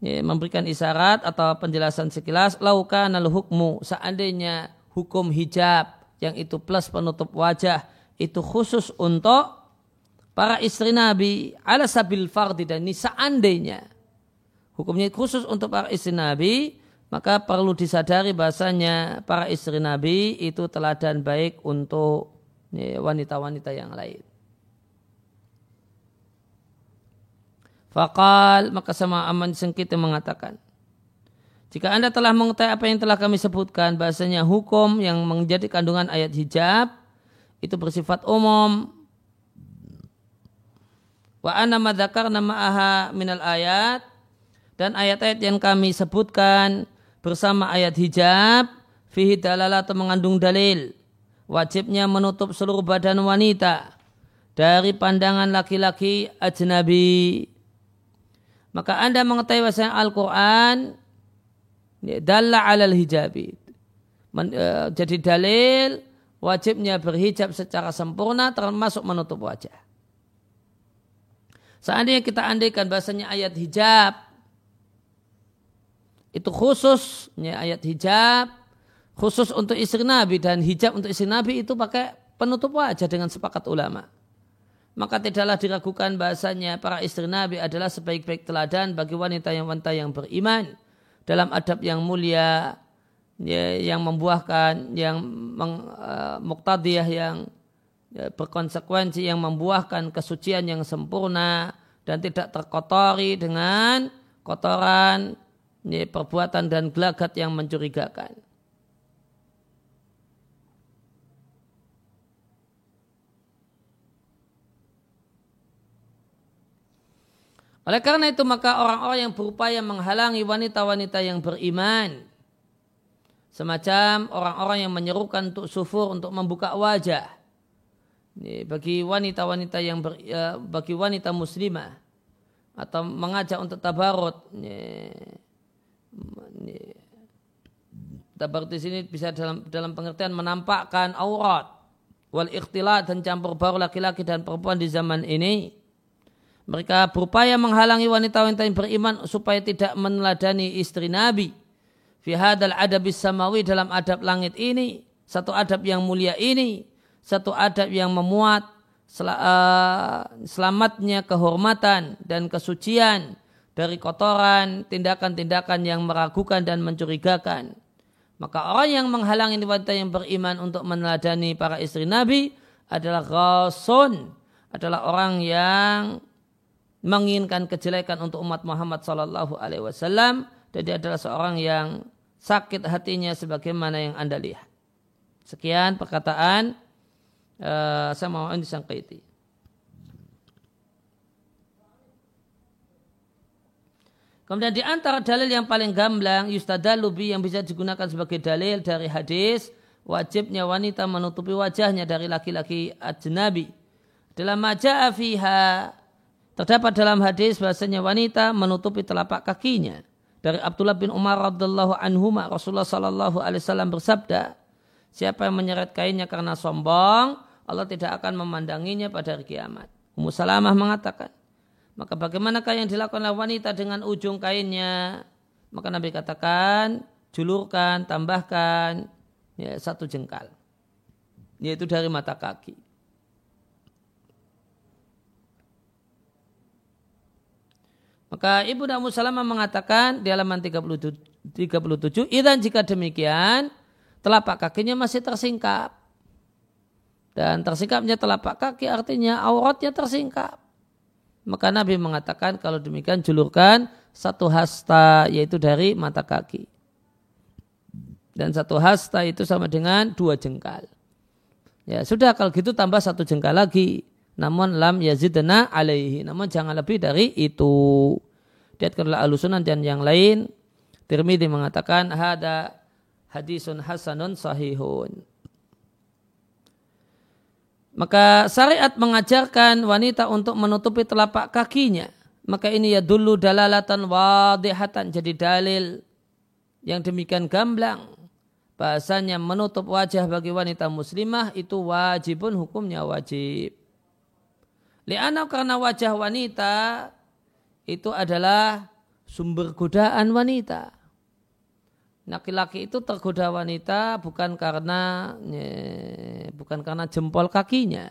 ya, memberikan isyarat atau penjelasan sekilas lauka nal hukmu seandainya hukum hijab yang itu plus penutup wajah itu khusus untuk para istri Nabi ala sabil fardi dan ini seandainya hukumnya khusus untuk para istri Nabi maka perlu disadari bahasanya para istri Nabi itu teladan baik untuk wanita-wanita yang lain. Fakal maka sama aman sengkit mengatakan, jika anda telah mengetahui apa yang telah kami sebutkan, bahasanya hukum yang menjadi kandungan ayat hijab itu bersifat umum. Wa anna nama aha minal ayat dan ayat-ayat yang kami sebutkan bersama ayat hijab fihi dalalah atau mengandung dalil. Wajibnya menutup seluruh badan wanita dari pandangan laki-laki ajnabi. Maka anda mengetahui bahasa Al-Quran ya, dalla alal hijabi. Men, uh, jadi dalil wajibnya berhijab secara sempurna termasuk menutup wajah. Seandainya kita andaikan bahasanya ayat hijab itu khusus ya, ayat hijab. Khusus untuk istri Nabi. Dan hijab untuk istri Nabi itu pakai penutup wajah dengan sepakat ulama. Maka tidaklah diragukan bahasanya para istri Nabi adalah sebaik-baik teladan bagi wanita yang wanita yang beriman. Dalam adab yang mulia ya, yang membuahkan yang meng, uh, muktadiyah yang ya, berkonsekuensi yang membuahkan kesucian yang sempurna dan tidak terkotori dengan kotoran ini perbuatan dan gelagat yang mencurigakan. Oleh karena itu maka orang-orang yang berupaya menghalangi wanita-wanita yang beriman semacam orang-orang yang menyerukan untuk sufur untuk membuka wajah ini bagi wanita-wanita yang ber, ya, bagi wanita muslimah atau mengajak untuk tabarut Tabar di sini bisa dalam dalam pengertian menampakkan aurat wal ikhtilat dan campur baru laki-laki dan perempuan di zaman ini. Mereka berupaya menghalangi wanita-wanita yang beriman supaya tidak meneladani istri Nabi. Fi hadal adabis samawi dalam adab langit ini. Satu adab yang mulia ini. Satu adab yang memuat eh, selamatnya kehormatan dan kesucian dari kotoran, tindakan-tindakan yang meragukan dan mencurigakan. Maka orang yang menghalangi wanita yang beriman untuk meneladani para istri Nabi adalah rasul, adalah orang yang menginginkan kejelekan untuk umat Muhammad Sallallahu Alaihi Wasallam dan dia adalah seorang yang sakit hatinya sebagaimana yang anda lihat. Sekian perkataan uh, saya mau disangkaiti. Kemudian di antara dalil yang paling gamblang yustadalubi yang bisa digunakan sebagai dalil dari hadis wajibnya wanita menutupi wajahnya dari laki-laki ajnabi. Dalam maja'a fiha terdapat dalam hadis bahasanya wanita menutupi telapak kakinya. Dari Abdullah bin Umar radhiallahu anhu Rasulullah sallallahu alaihi wasallam bersabda, siapa yang menyeret kainnya karena sombong, Allah tidak akan memandanginya pada hari kiamat. Ummu Salamah mengatakan, maka bagaimanakah yang dilakukan oleh wanita dengan ujung kainnya? Maka Nabi katakan, julurkan, tambahkan ya, satu jengkal. Yaitu dari mata kaki. Maka Ibu Namu Salamah mengatakan di halaman 37, 37 Idan jika demikian, telapak kakinya masih tersingkap. Dan tersingkapnya telapak kaki artinya auratnya tersingkap. Maka Nabi mengatakan kalau demikian julurkan satu hasta yaitu dari mata kaki. Dan satu hasta itu sama dengan dua jengkal. Ya sudah kalau gitu tambah satu jengkal lagi. Namun lam yazidna alaihi. Namun jangan lebih dari itu. Diatkan oleh alusunan dan yang lain. Tirmidzi mengatakan hada hadisun hasanun sahihun. Maka syariat mengajarkan wanita untuk menutupi telapak kakinya. Maka ini ya dulu dalalatan wadihatan jadi dalil yang demikian gamblang. Bahasanya menutup wajah bagi wanita muslimah itu wajibun hukumnya wajib. Lianau karena wajah wanita itu adalah sumber godaan wanita. Laki-laki itu tergoda wanita bukan karena ya, bukan karena jempol kakinya.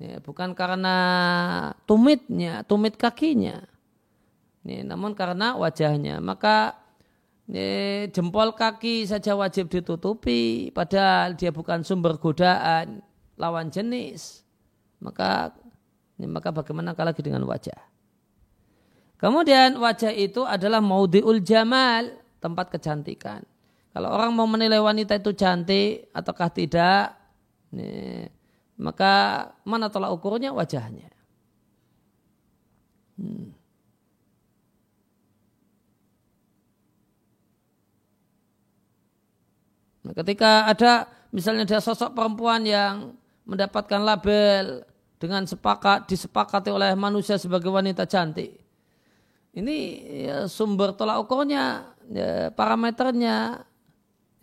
Ya, bukan karena tumitnya, tumit kakinya. Ya, namun karena wajahnya. Maka ya, jempol kaki saja wajib ditutupi padahal dia bukan sumber godaan lawan jenis. Maka ya, maka bagaimana lagi dengan wajah? Kemudian wajah itu adalah maudiul jamal tempat kecantikan. Kalau orang mau menilai wanita itu cantik ataukah tidak, nih, maka mana tolak ukurnya wajahnya. Hmm. Nah, ketika ada misalnya ada sosok perempuan yang mendapatkan label dengan sepakat disepakati oleh manusia sebagai wanita cantik. Ini ya, sumber tolak ukurnya ya, parameternya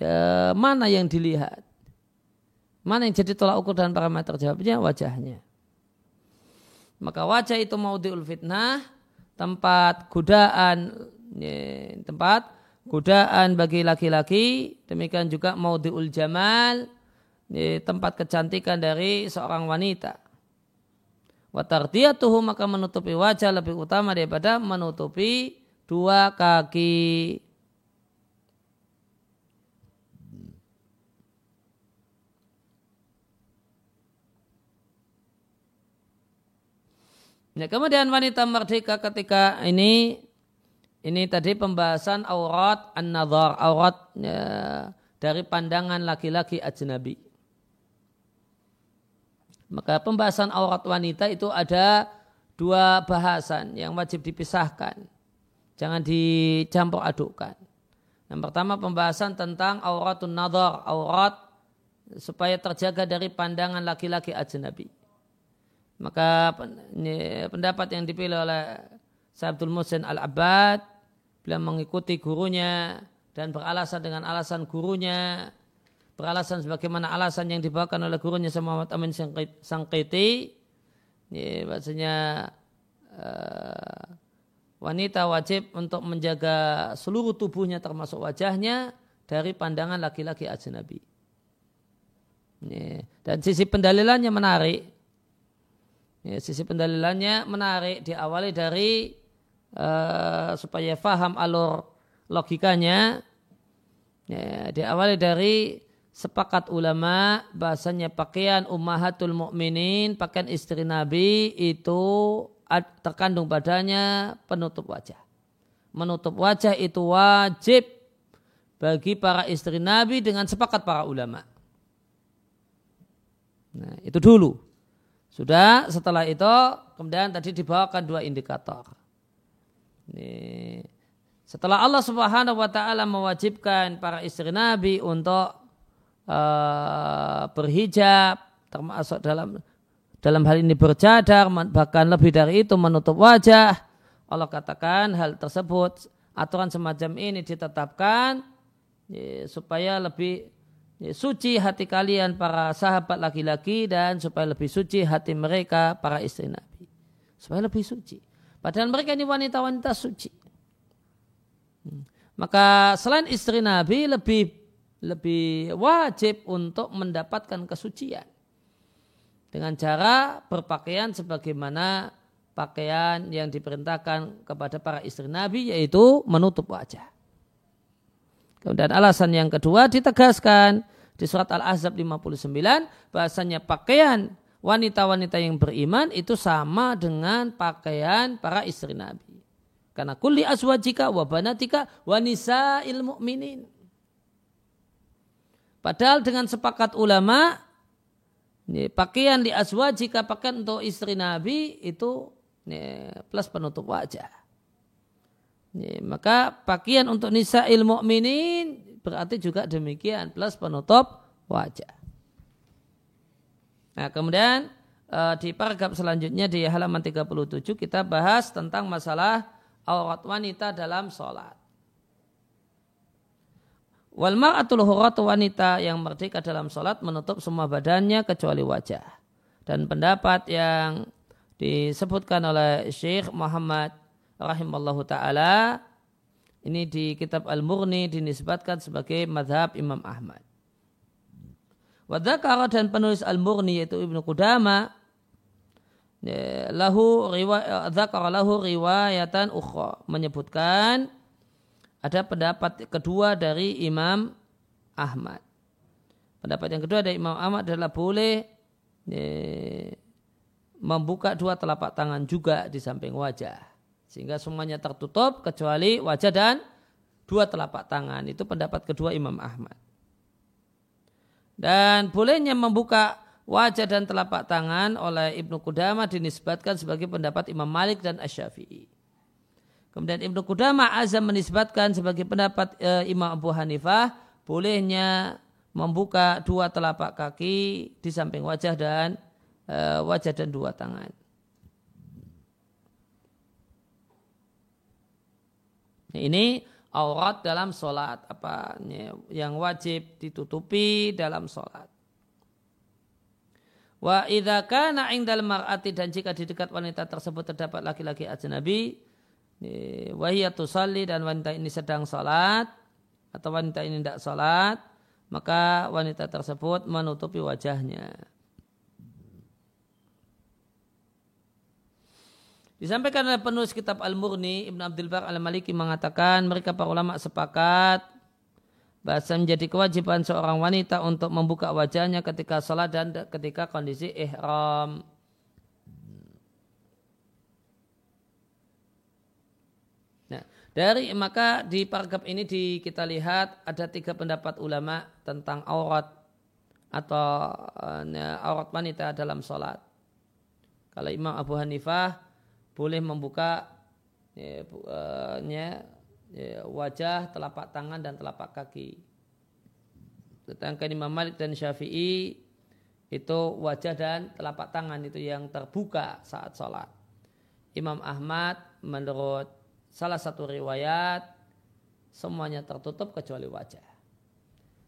ya, mana yang dilihat? Mana yang jadi tolak ukur dan parameter jawabnya wajahnya. Maka wajah itu mau diul fitnah, tempat godaan, ya, tempat godaan bagi laki-laki, demikian juga mau diul jamal, ya, tempat kecantikan dari seorang wanita. Watardiyatuhu maka menutupi wajah lebih utama daripada menutupi dua kaki. Ya, kemudian wanita merdeka ketika ini ini tadi pembahasan aurat an-nadhar, aurat ya, dari pandangan laki-laki ajnabi. Maka pembahasan aurat wanita itu ada dua bahasan yang wajib dipisahkan. Jangan dicampur adukkan. Yang pertama pembahasan tentang auratun nadhar, aurat supaya terjaga dari pandangan laki-laki ajnabi. Maka pendapat yang dipilih oleh Sabdul Musin Al-Abbad beliau mengikuti gurunya dan beralasan dengan alasan gurunya beralasan sebagaimana alasan yang dibawakan oleh gurunya sama Muhammad Amin Sangkiti ya, bahasanya uh, wanita wajib untuk menjaga seluruh tubuhnya termasuk wajahnya dari pandangan laki-laki ajnabi. Ya, dan sisi pendalilannya menarik Ya, sisi pendalilannya menarik diawali dari uh, supaya faham alur logikanya. Ya, diawali dari sepakat ulama bahasanya pakaian ummahatul mukminin, pakaian istri Nabi itu terkandung padanya penutup wajah. Menutup wajah itu wajib bagi para istri Nabi dengan sepakat para ulama. Nah, itu dulu. Sudah setelah itu kemudian tadi dibawakan dua indikator. Ini, setelah Allah Subhanahu wa taala mewajibkan para istri Nabi untuk uh, berhijab termasuk dalam dalam hal ini bercadar bahkan lebih dari itu menutup wajah Allah katakan hal tersebut aturan semacam ini ditetapkan ya, supaya lebih Ya, suci hati kalian para sahabat laki-laki dan supaya lebih suci hati mereka para istri Nabi. Supaya lebih suci. Padahal mereka ini wanita-wanita suci. Hmm. Maka selain istri Nabi lebih lebih wajib untuk mendapatkan kesucian dengan cara berpakaian sebagaimana pakaian yang diperintahkan kepada para istri Nabi yaitu menutup wajah. Kemudian alasan yang kedua ditegaskan di surat Al-Ahzab 59 bahasanya pakaian wanita-wanita yang beriman itu sama dengan pakaian para istri Nabi. Karena kulli azwajika wa banatika wa nisa'il mu'minin. Padahal dengan sepakat ulama pakaian di azwajika pakaian untuk istri Nabi itu plus penutup wajah. Ya, maka pakaian untuk nisa ilmu minin berarti juga demikian plus penutup wajah. Nah kemudian uh, di paragraf selanjutnya di halaman 37 kita bahas tentang masalah aurat wanita dalam sholat. Wal mar'atul huratu wanita yang merdeka dalam sholat menutup semua badannya kecuali wajah. Dan pendapat yang disebutkan oleh Syekh Muhammad rahimallahu taala ini di kitab Al-Murni dinisbatkan sebagai madhab Imam Ahmad. Wadakara dan penulis Al-Murni yaitu Ibnu Qudama ya, lahu riwayat lahu riwayatan ukhra menyebutkan ada pendapat kedua dari Imam Ahmad. Pendapat yang kedua dari Imam Ahmad adalah boleh ya, membuka dua telapak tangan juga di samping wajah. Sehingga semuanya tertutup kecuali wajah dan dua telapak tangan. Itu pendapat kedua Imam Ahmad. Dan bolehnya membuka wajah dan telapak tangan oleh Ibnu Qudamah dinisbatkan sebagai pendapat Imam Malik dan Asy-Syafi'i. Kemudian Ibnu Qudamah azam menisbatkan sebagai pendapat e, Imam Abu Hanifah bolehnya membuka dua telapak kaki di samping wajah dan e, wajah dan dua tangan. Ini aurat dalam sholat apa yang wajib ditutupi dalam sholat. Wa idza kana indal mar'ati dan jika di dekat wanita tersebut terdapat laki-laki ajnabi wa hiya tusalli dan wanita ini sedang sholat atau wanita ini tidak sholat maka wanita tersebut menutupi wajahnya. Disampaikan oleh penulis kitab Al-Murni, Ibn Abdul Bar Al-Maliki mengatakan mereka para ulama sepakat bahasa menjadi kewajiban seorang wanita untuk membuka wajahnya ketika sholat dan ketika kondisi ihram. Nah, dari maka di paragraf ini di, kita lihat ada tiga pendapat ulama tentang aurat atau uh, aurat wanita dalam sholat. Kalau Imam Abu Hanifah boleh membuka ya, uh, ya, wajah, telapak tangan dan telapak kaki. Sedangkan Imam Malik dan Syafi'i itu wajah dan telapak tangan itu yang terbuka saat sholat. Imam Ahmad menurut salah satu riwayat semuanya tertutup kecuali wajah.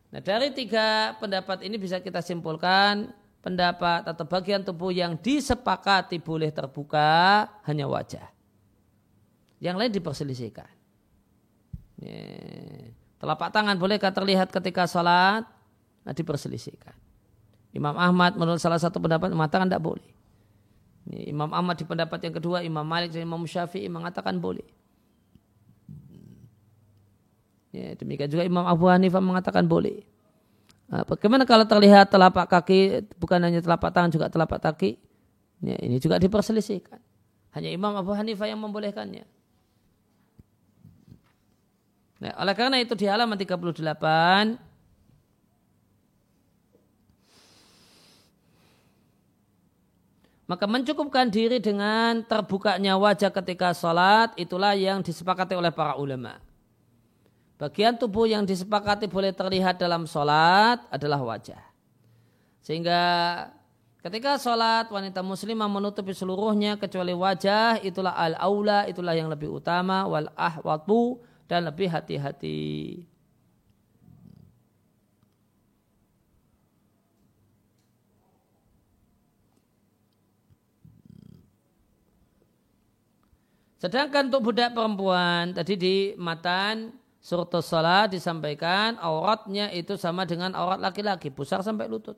Nah dari tiga pendapat ini bisa kita simpulkan pendapat atau bagian tubuh yang disepakati boleh terbuka hanya wajah. Yang lain diperselisihkan. Telapak tangan bolehkah terlihat ketika sholat? Nah, diperselisihkan. Imam Ahmad menurut salah satu pendapat mengatakan tidak boleh. Imam Ahmad di pendapat yang kedua, Imam Malik dan Imam Syafi'i mengatakan boleh. Ya, demikian juga Imam Abu Hanifah mengatakan boleh. Nah, bagaimana kalau terlihat telapak kaki bukan hanya telapak tangan juga telapak kaki? Ya, ini juga diperselisihkan. Hanya Imam Abu Hanifah yang membolehkannya. Nah, oleh karena itu di halaman 38 maka mencukupkan diri dengan terbukanya wajah ketika sholat itulah yang disepakati oleh para ulama. Bagian tubuh yang disepakati boleh terlihat dalam sholat adalah wajah. Sehingga ketika sholat wanita muslimah menutupi seluruhnya kecuali wajah itulah al-aula, itulah yang lebih utama, wal ahwatu dan lebih hati-hati. Sedangkan untuk budak perempuan tadi di matan Suratul salat disampaikan auratnya itu sama dengan aurat laki-laki, besar sampai lutut.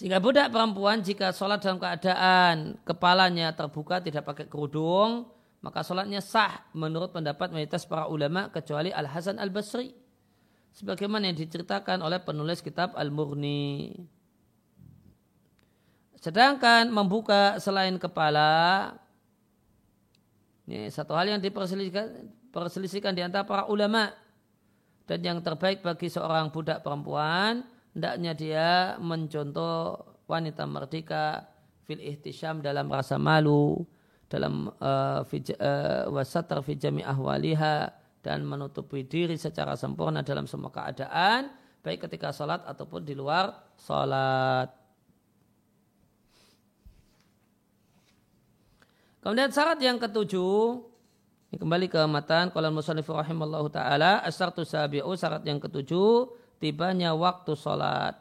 Sehingga budak perempuan jika sholat dalam keadaan kepalanya terbuka tidak pakai kerudung, maka sholatnya sah menurut pendapat mayoritas para ulama kecuali Al Hasan Al Basri. Sebagaimana yang diceritakan oleh penulis kitab Al Murni. Sedangkan membuka selain kepala, ini satu hal yang diperselisihkan perselisihan di antara para ulama dan yang terbaik bagi seorang budak perempuan hendaknya dia mencontoh wanita merdeka fil ihtisyam dalam rasa malu dalam uh, uh, wasatar fi jami ahwaliha dan menutupi diri secara sempurna dalam semua keadaan baik ketika sholat ataupun di luar sholat. Kemudian syarat yang ketujuh kembali ke matan kalau musannif rahimallahu taala asartu sabiu syarat yang ketujuh tibanya waktu sholat.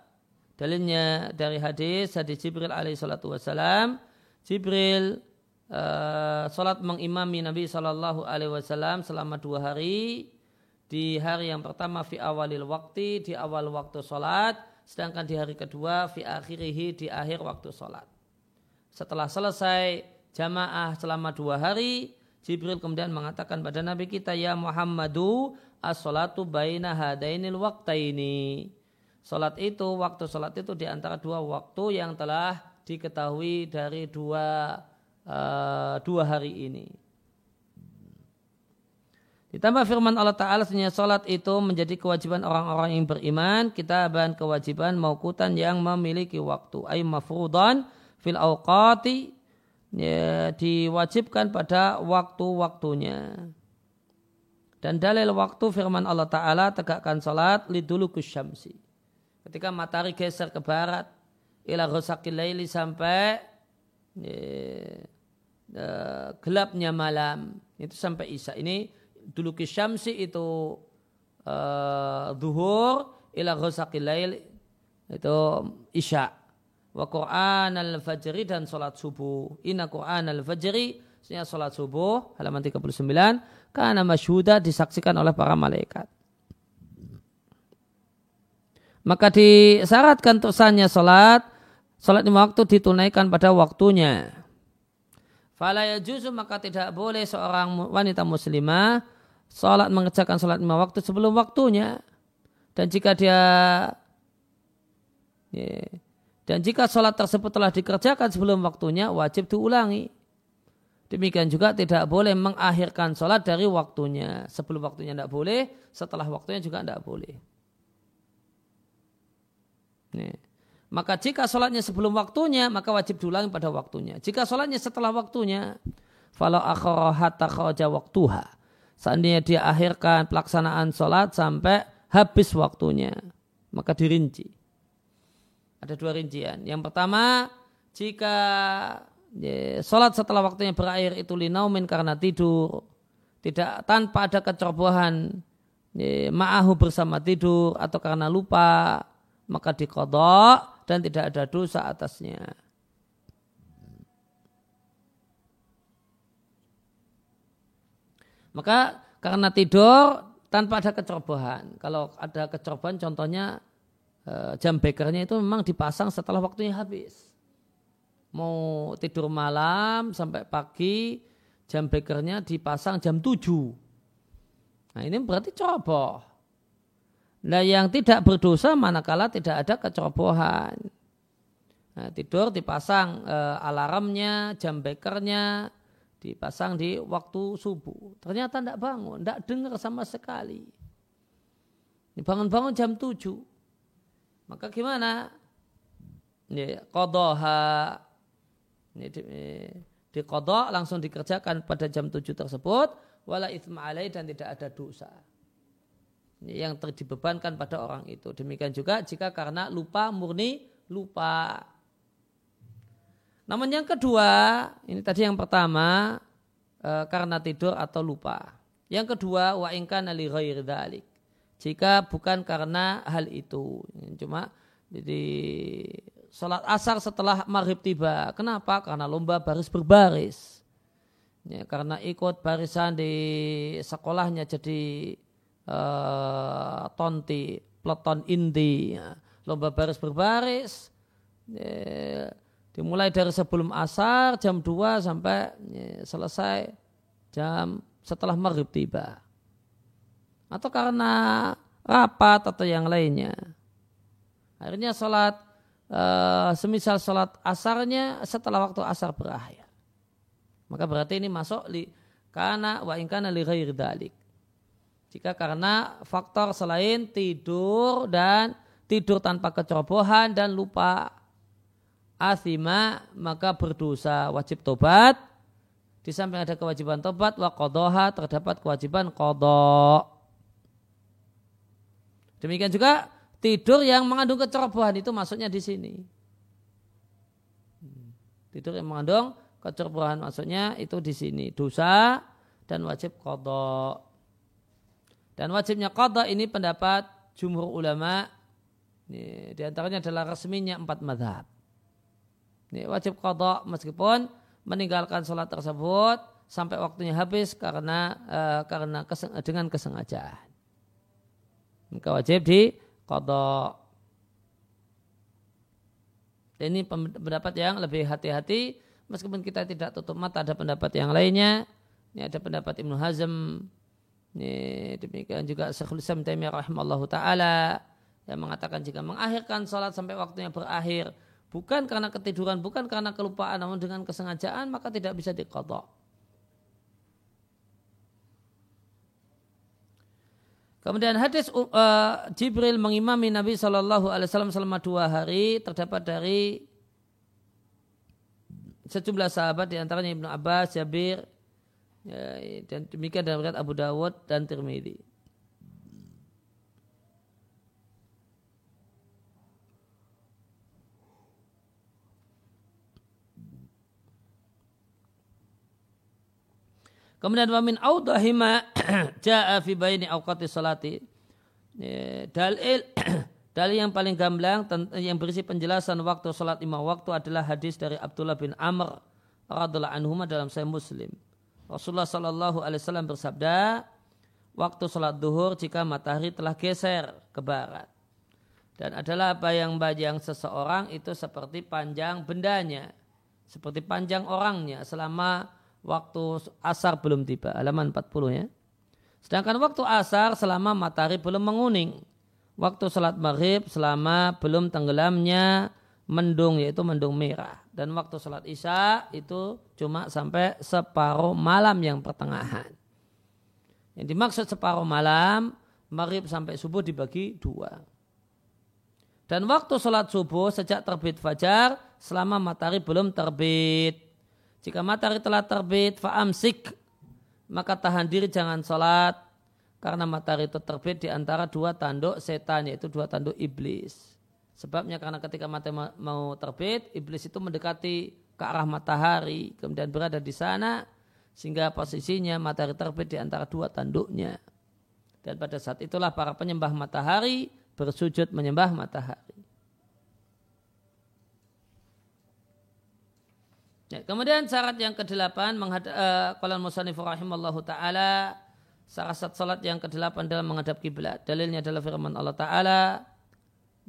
Dalilnya dari hadis hadis Jibril alaihi salatu wasalam Jibril uh, salat mengimami Nabi Shallallahu Alaihi Wasallam selama dua hari. Di hari yang pertama fi awalil waktu di awal waktu salat. Sedangkan di hari kedua fi akhirihi di akhir waktu salat. Setelah selesai jamaah selama dua hari Jibril kemudian mengatakan pada Nabi kita ya Muhammadu as-salatu baina hadainil ini. Salat itu, waktu salat itu di antara dua waktu yang telah diketahui dari dua uh, dua hari ini. Ditambah firman Allah Ta'ala sebenarnya salat itu menjadi kewajiban orang-orang yang beriman. Kita bahan kewajiban maukutan yang memiliki waktu. Ay mafrudan fil awqati ya, diwajibkan pada waktu-waktunya. Dan dalil waktu firman Allah Ta'ala tegakkan salat lidulu kusyamsi. Ketika matahari geser ke barat, ila ghusaqil laili sampai ya, uh, gelapnya malam itu sampai isya ini dulu syamsi itu uh, duhur ila ghusaqil lail itu isya wa Qur'an al-fajri dan salat subuh. Inna Qur'an al-fajri Sebenarnya salat subuh halaman 39 karena masyhuda disaksikan oleh para malaikat. Maka disyaratkan untuk salat salat lima waktu ditunaikan pada waktunya. Fala juzu maka tidak boleh seorang wanita muslimah sholat mengerjakan sholat lima waktu sebelum waktunya. Dan jika dia ya, dan jika sholat tersebut telah dikerjakan sebelum waktunya wajib diulangi. Demikian juga tidak boleh mengakhirkan sholat dari waktunya. Sebelum waktunya tidak boleh, setelah waktunya juga tidak boleh. Nih. Maka jika sholatnya sebelum waktunya, maka wajib diulangi pada waktunya. Jika sholatnya setelah waktunya, falau akharahatta kharaja waktuha. Seandainya dia akhirkan pelaksanaan sholat sampai habis waktunya, maka dirinci. Ada dua rincian. Yang pertama, jika ya, sholat setelah waktunya berakhir itu linaumin karena tidur, tidak tanpa ada kecerobohan ya, ma'ahu bersama tidur atau karena lupa, maka dikodok dan tidak ada dosa atasnya. Maka karena tidur tanpa ada kecerobohan. Kalau ada kecerobohan contohnya jam bekernya itu memang dipasang setelah waktunya habis. Mau tidur malam sampai pagi jam bekernya dipasang jam 7. Nah ini berarti ceroboh. Nah yang tidak berdosa manakala tidak ada kecerobohan. Nah, tidur dipasang e, alarmnya, jam bekernya, dipasang di waktu subuh. Ternyata tidak bangun, tidak dengar sama sekali. Bangun-bangun jam 7. Maka gimana? Ini kodoha. Ini di, di kodok langsung dikerjakan pada jam 7 tersebut. Wala ithma alaih dan tidak ada dosa yang dibebankan pada orang itu. Demikian juga jika karena lupa murni lupa. Namun yang kedua, ini tadi yang pertama e, karena tidur atau lupa. Yang kedua, wa ingkan ali dalik. Jika bukan karena hal itu, cuma jadi sholat asar setelah maghrib tiba. Kenapa? Karena lomba baris berbaris. Ya, karena ikut barisan di sekolahnya jadi uh, tonti, peleton inti, ya. lomba baris berbaris, ya, dimulai dari sebelum asar jam 2 sampai ya, selesai jam setelah maghrib tiba. Atau karena rapat atau yang lainnya. Akhirnya sholat, uh, semisal sholat asarnya setelah waktu asar berakhir. Maka berarti ini masuk li, karena wa ingkana li dalik. Jika karena faktor selain tidur dan tidur tanpa kecerobohan dan lupa asima maka berdosa wajib tobat Di samping ada kewajiban tobat wa kodoha terdapat kewajiban kodok. Demikian juga tidur yang mengandung kecerobohan itu maksudnya di sini. Tidur yang mengandung kecerobohan maksudnya itu di sini dosa dan wajib kodok. Dan wajibnya kodok ini pendapat jumhur ulama ini, di antaranya adalah resminya empat madhab. Ini wajib kodok meskipun meninggalkan sholat tersebut sampai waktunya habis karena uh, karena keseng, dengan kesengajaan. Maka wajib di kodok. Ini pendapat yang lebih hati-hati meskipun kita tidak tutup mata ada pendapat yang lainnya. Ini ada pendapat Ibnu Hazm. Ini demikian juga Syekhul Islam Taimiyah rahimallahu taala yang mengatakan jika mengakhirkan sholat sampai waktunya berakhir bukan karena ketiduran, bukan karena kelupaan, namun dengan kesengajaan maka tidak bisa dikodok. Kemudian hadis uh, Jibril mengimami Nabi Shallallahu Alaihi Wasallam selama dua hari terdapat dari sejumlah sahabat di antaranya Ibnu Abbas, Jabir, ya, dan demikian dalam riwayat Abu Dawud dan Tirmidzi. Kemudian wa min audahima [CLEARS THROAT] jaa fi baini awqati salati. Dalil [CLEARS THROAT] dalil yang paling gamblang yang berisi penjelasan waktu salat lima waktu adalah hadis dari Abdullah bin Amr radhiallahu anhu dalam Sahih Muslim. Rasulullah sallallahu alaihi wasallam bersabda, waktu salat duhur jika matahari telah geser ke barat. Dan adalah apa yang bayang seseorang itu seperti panjang bendanya, seperti panjang orangnya selama waktu asar belum tiba, halaman 40 ya. Sedangkan waktu asar selama matahari belum menguning. Waktu salat maghrib selama belum tenggelamnya mendung yaitu mendung merah. Dan waktu salat isya itu cuma sampai separuh malam yang pertengahan. Yang dimaksud separuh malam, maghrib sampai subuh dibagi dua. Dan waktu salat subuh sejak terbit fajar selama matahari belum terbit. Jika matahari telah terbit, fa'amsik, maka tahan diri jangan sholat, karena matahari itu terbit di antara dua tanduk setan, yaitu dua tanduk iblis. Sebabnya karena ketika matahari mau terbit, iblis itu mendekati ke arah matahari, kemudian berada di sana, sehingga posisinya matahari terbit di antara dua tanduknya. Dan pada saat itulah para penyembah matahari bersujud menyembah matahari. Ya, kemudian syarat yang kedelapan menghadap uh, Musanif rahimallahu taala syarat salat yang kedelapan dalam menghadap kiblat. Dalilnya adalah firman Allah taala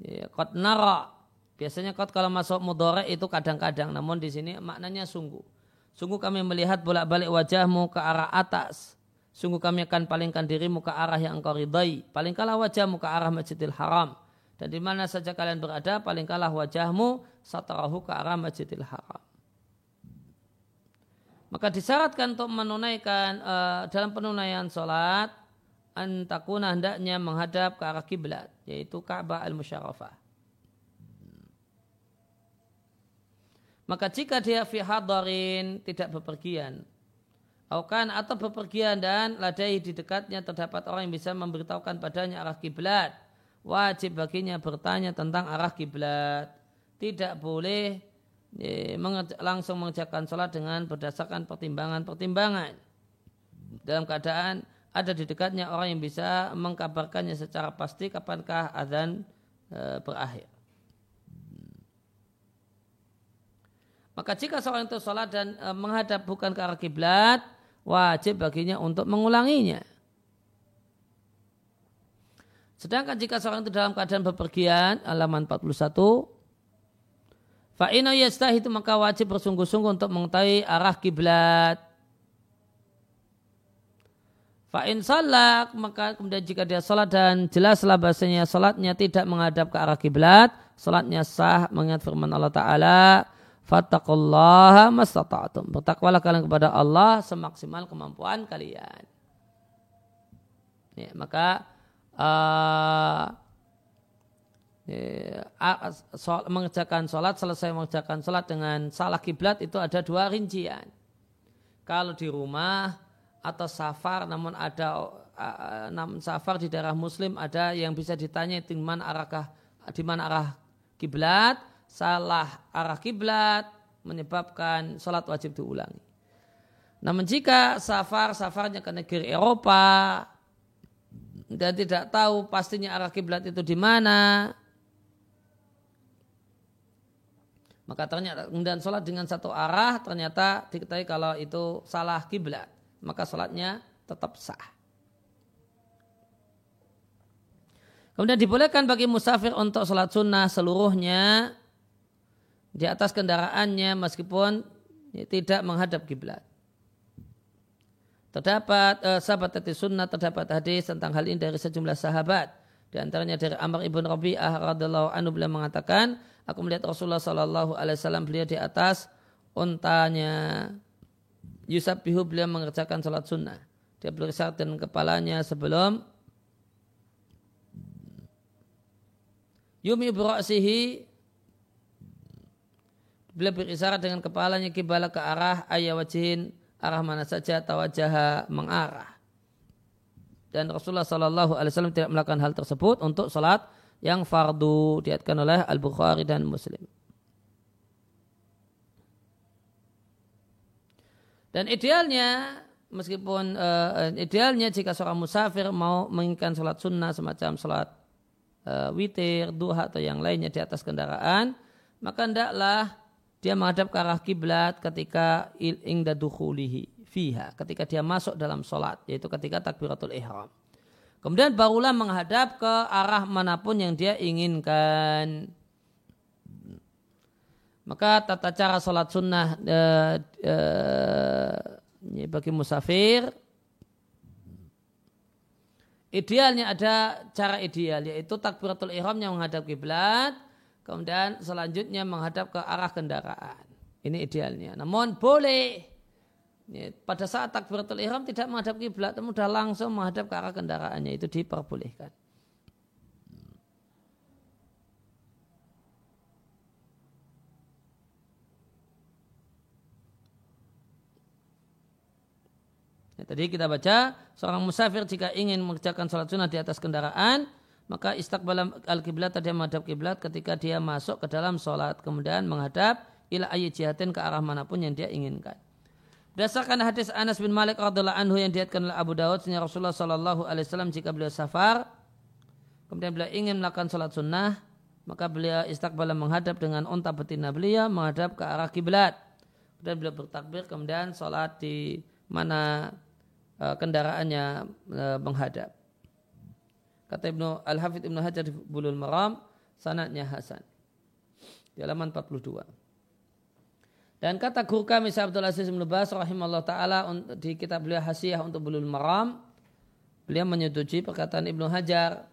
ya, qad nara. Biasanya qad kalau masuk mudhari itu kadang-kadang namun di sini maknanya sungguh. Sungguh kami melihat bolak-balik wajahmu ke arah atas. Sungguh kami akan palingkan dirimu ke arah yang engkau ridai. Palingkanlah wajahmu ke arah Masjidil Haram. Dan di mana saja kalian berada, palingkanlah wajahmu satarahu ke arah Masjidil Haram. Maka disyaratkan untuk menunaikan uh, dalam penunaian sholat antakuna hendaknya menghadap ke arah kiblat yaitu Ka'bah al-Musyarrafah. Maka jika dia fi hadarin tidak bepergian Aukan atau bepergian dan ladai di dekatnya terdapat orang yang bisa memberitahukan padanya arah kiblat. Wajib baginya bertanya tentang arah kiblat. Tidak boleh langsung mengerjakan sholat dengan berdasarkan pertimbangan-pertimbangan. Dalam keadaan ada di dekatnya orang yang bisa mengkabarkannya secara pasti kapankah azan e, berakhir. Maka jika seorang itu sholat dan e, menghadap bukan ke arah kiblat, wajib baginya untuk mengulanginya. Sedangkan jika seorang itu dalam keadaan bepergian, halaman 41, Yastah itu maka wajib bersungguh-sungguh untuk mengetahui arah kiblat. Fa'in salak maka kemudian jika dia salat dan jelaslah bahasanya salatnya tidak menghadap ke arah kiblat, salatnya sah mengingat firman Allah Taala, fattaqullaha mastata'tum. Bertakwalah kalian kepada Allah semaksimal kemampuan kalian. Ya, maka uh, mengerjakan sholat selesai mengerjakan sholat dengan salah kiblat itu ada dua rincian. kalau di rumah atau safar namun ada namun safar di daerah muslim ada yang bisa ditanya di mana arahkah di mana arah kiblat salah arah kiblat menyebabkan sholat wajib diulangi. Namun jika safar safarnya ke negeri Eropa dan tidak tahu pastinya arah kiblat itu di mana, maka ternyata kemudian sholat dengan satu arah ternyata diketahui kalau itu salah kiblat, maka sholatnya tetap sah. Kemudian dibolehkan bagi musafir untuk sholat sunnah seluruhnya di atas kendaraannya meskipun tidak menghadap kiblat. Terdapat eh, sahabat tadi sunnah terdapat hadis tentang hal ini dari sejumlah sahabat. Di antaranya dari Amr ibn Rabi'ah radhiallahu anhu beliau mengatakan, aku melihat Rasulullah sallallahu alaihi wasallam beliau di atas untanya. Yusuf bihu beliau mengerjakan salat sunnah. Dia berisyarat dengan kepalanya sebelum Yumi berasihi Beliau berisyarat dengan kepalanya kibala ke arah ayah wajihin arah mana saja tawajah mengarah. Dan Rasulullah Shallallahu Alaihi Wasallam tidak melakukan hal tersebut untuk salat yang fardu diatkan oleh Al Bukhari dan Muslim. Dan idealnya meskipun uh, idealnya jika seorang musafir mau menginginkan sholat sunnah semacam sholat uh, witir, duha atau yang lainnya di atas kendaraan, maka hendaklah dia menghadap ke arah kiblat ketika ingda dukhulihi fiha, ketika dia masuk dalam solat, yaitu ketika takbiratul ihram. Kemudian barulah menghadap ke arah mana pun yang dia inginkan. Maka tata cara sholat sunnah e, e, bagi musafir idealnya ada cara ideal yaitu takbiratul ihram yang menghadap kiblat kemudian selanjutnya menghadap ke arah kendaraan. Ini idealnya. Namun boleh ya, pada saat takbiratul ihram tidak menghadap kiblat, namun sudah langsung menghadap ke arah kendaraannya itu diperbolehkan. Ya, tadi kita baca seorang musafir jika ingin mengerjakan sholat sunnah di atas kendaraan maka istiqbal al-kiblat tadi menghadap kiblat ketika dia masuk ke dalam sholat kemudian menghadap ila ayat jihatin ke arah mana pun yang dia inginkan. Berdasarkan hadis Anas bin Malik radhiallahu anhu yang diatkan oleh Abu Dawud sehingga Rasulullah sallallahu alaihi wasallam jika beliau safar kemudian beliau ingin melakukan sholat sunnah maka beliau istiqbal menghadap dengan unta betina beliau menghadap ke arah kiblat. Kemudian beliau bertakbir kemudian sholat di mana uh, kendaraannya uh, menghadap. Kata Ibnu Al-Hafidh Ibnu Hajar di Bulul Maram, sanatnya Hasan. Di halaman 42. Dan kata guru kami Abdul Aziz Ibn Bas rahimahullah ta'ala di kitab beliau Hasiyah untuk Bulul Maram, beliau menyetujui perkataan Ibnu Hajar,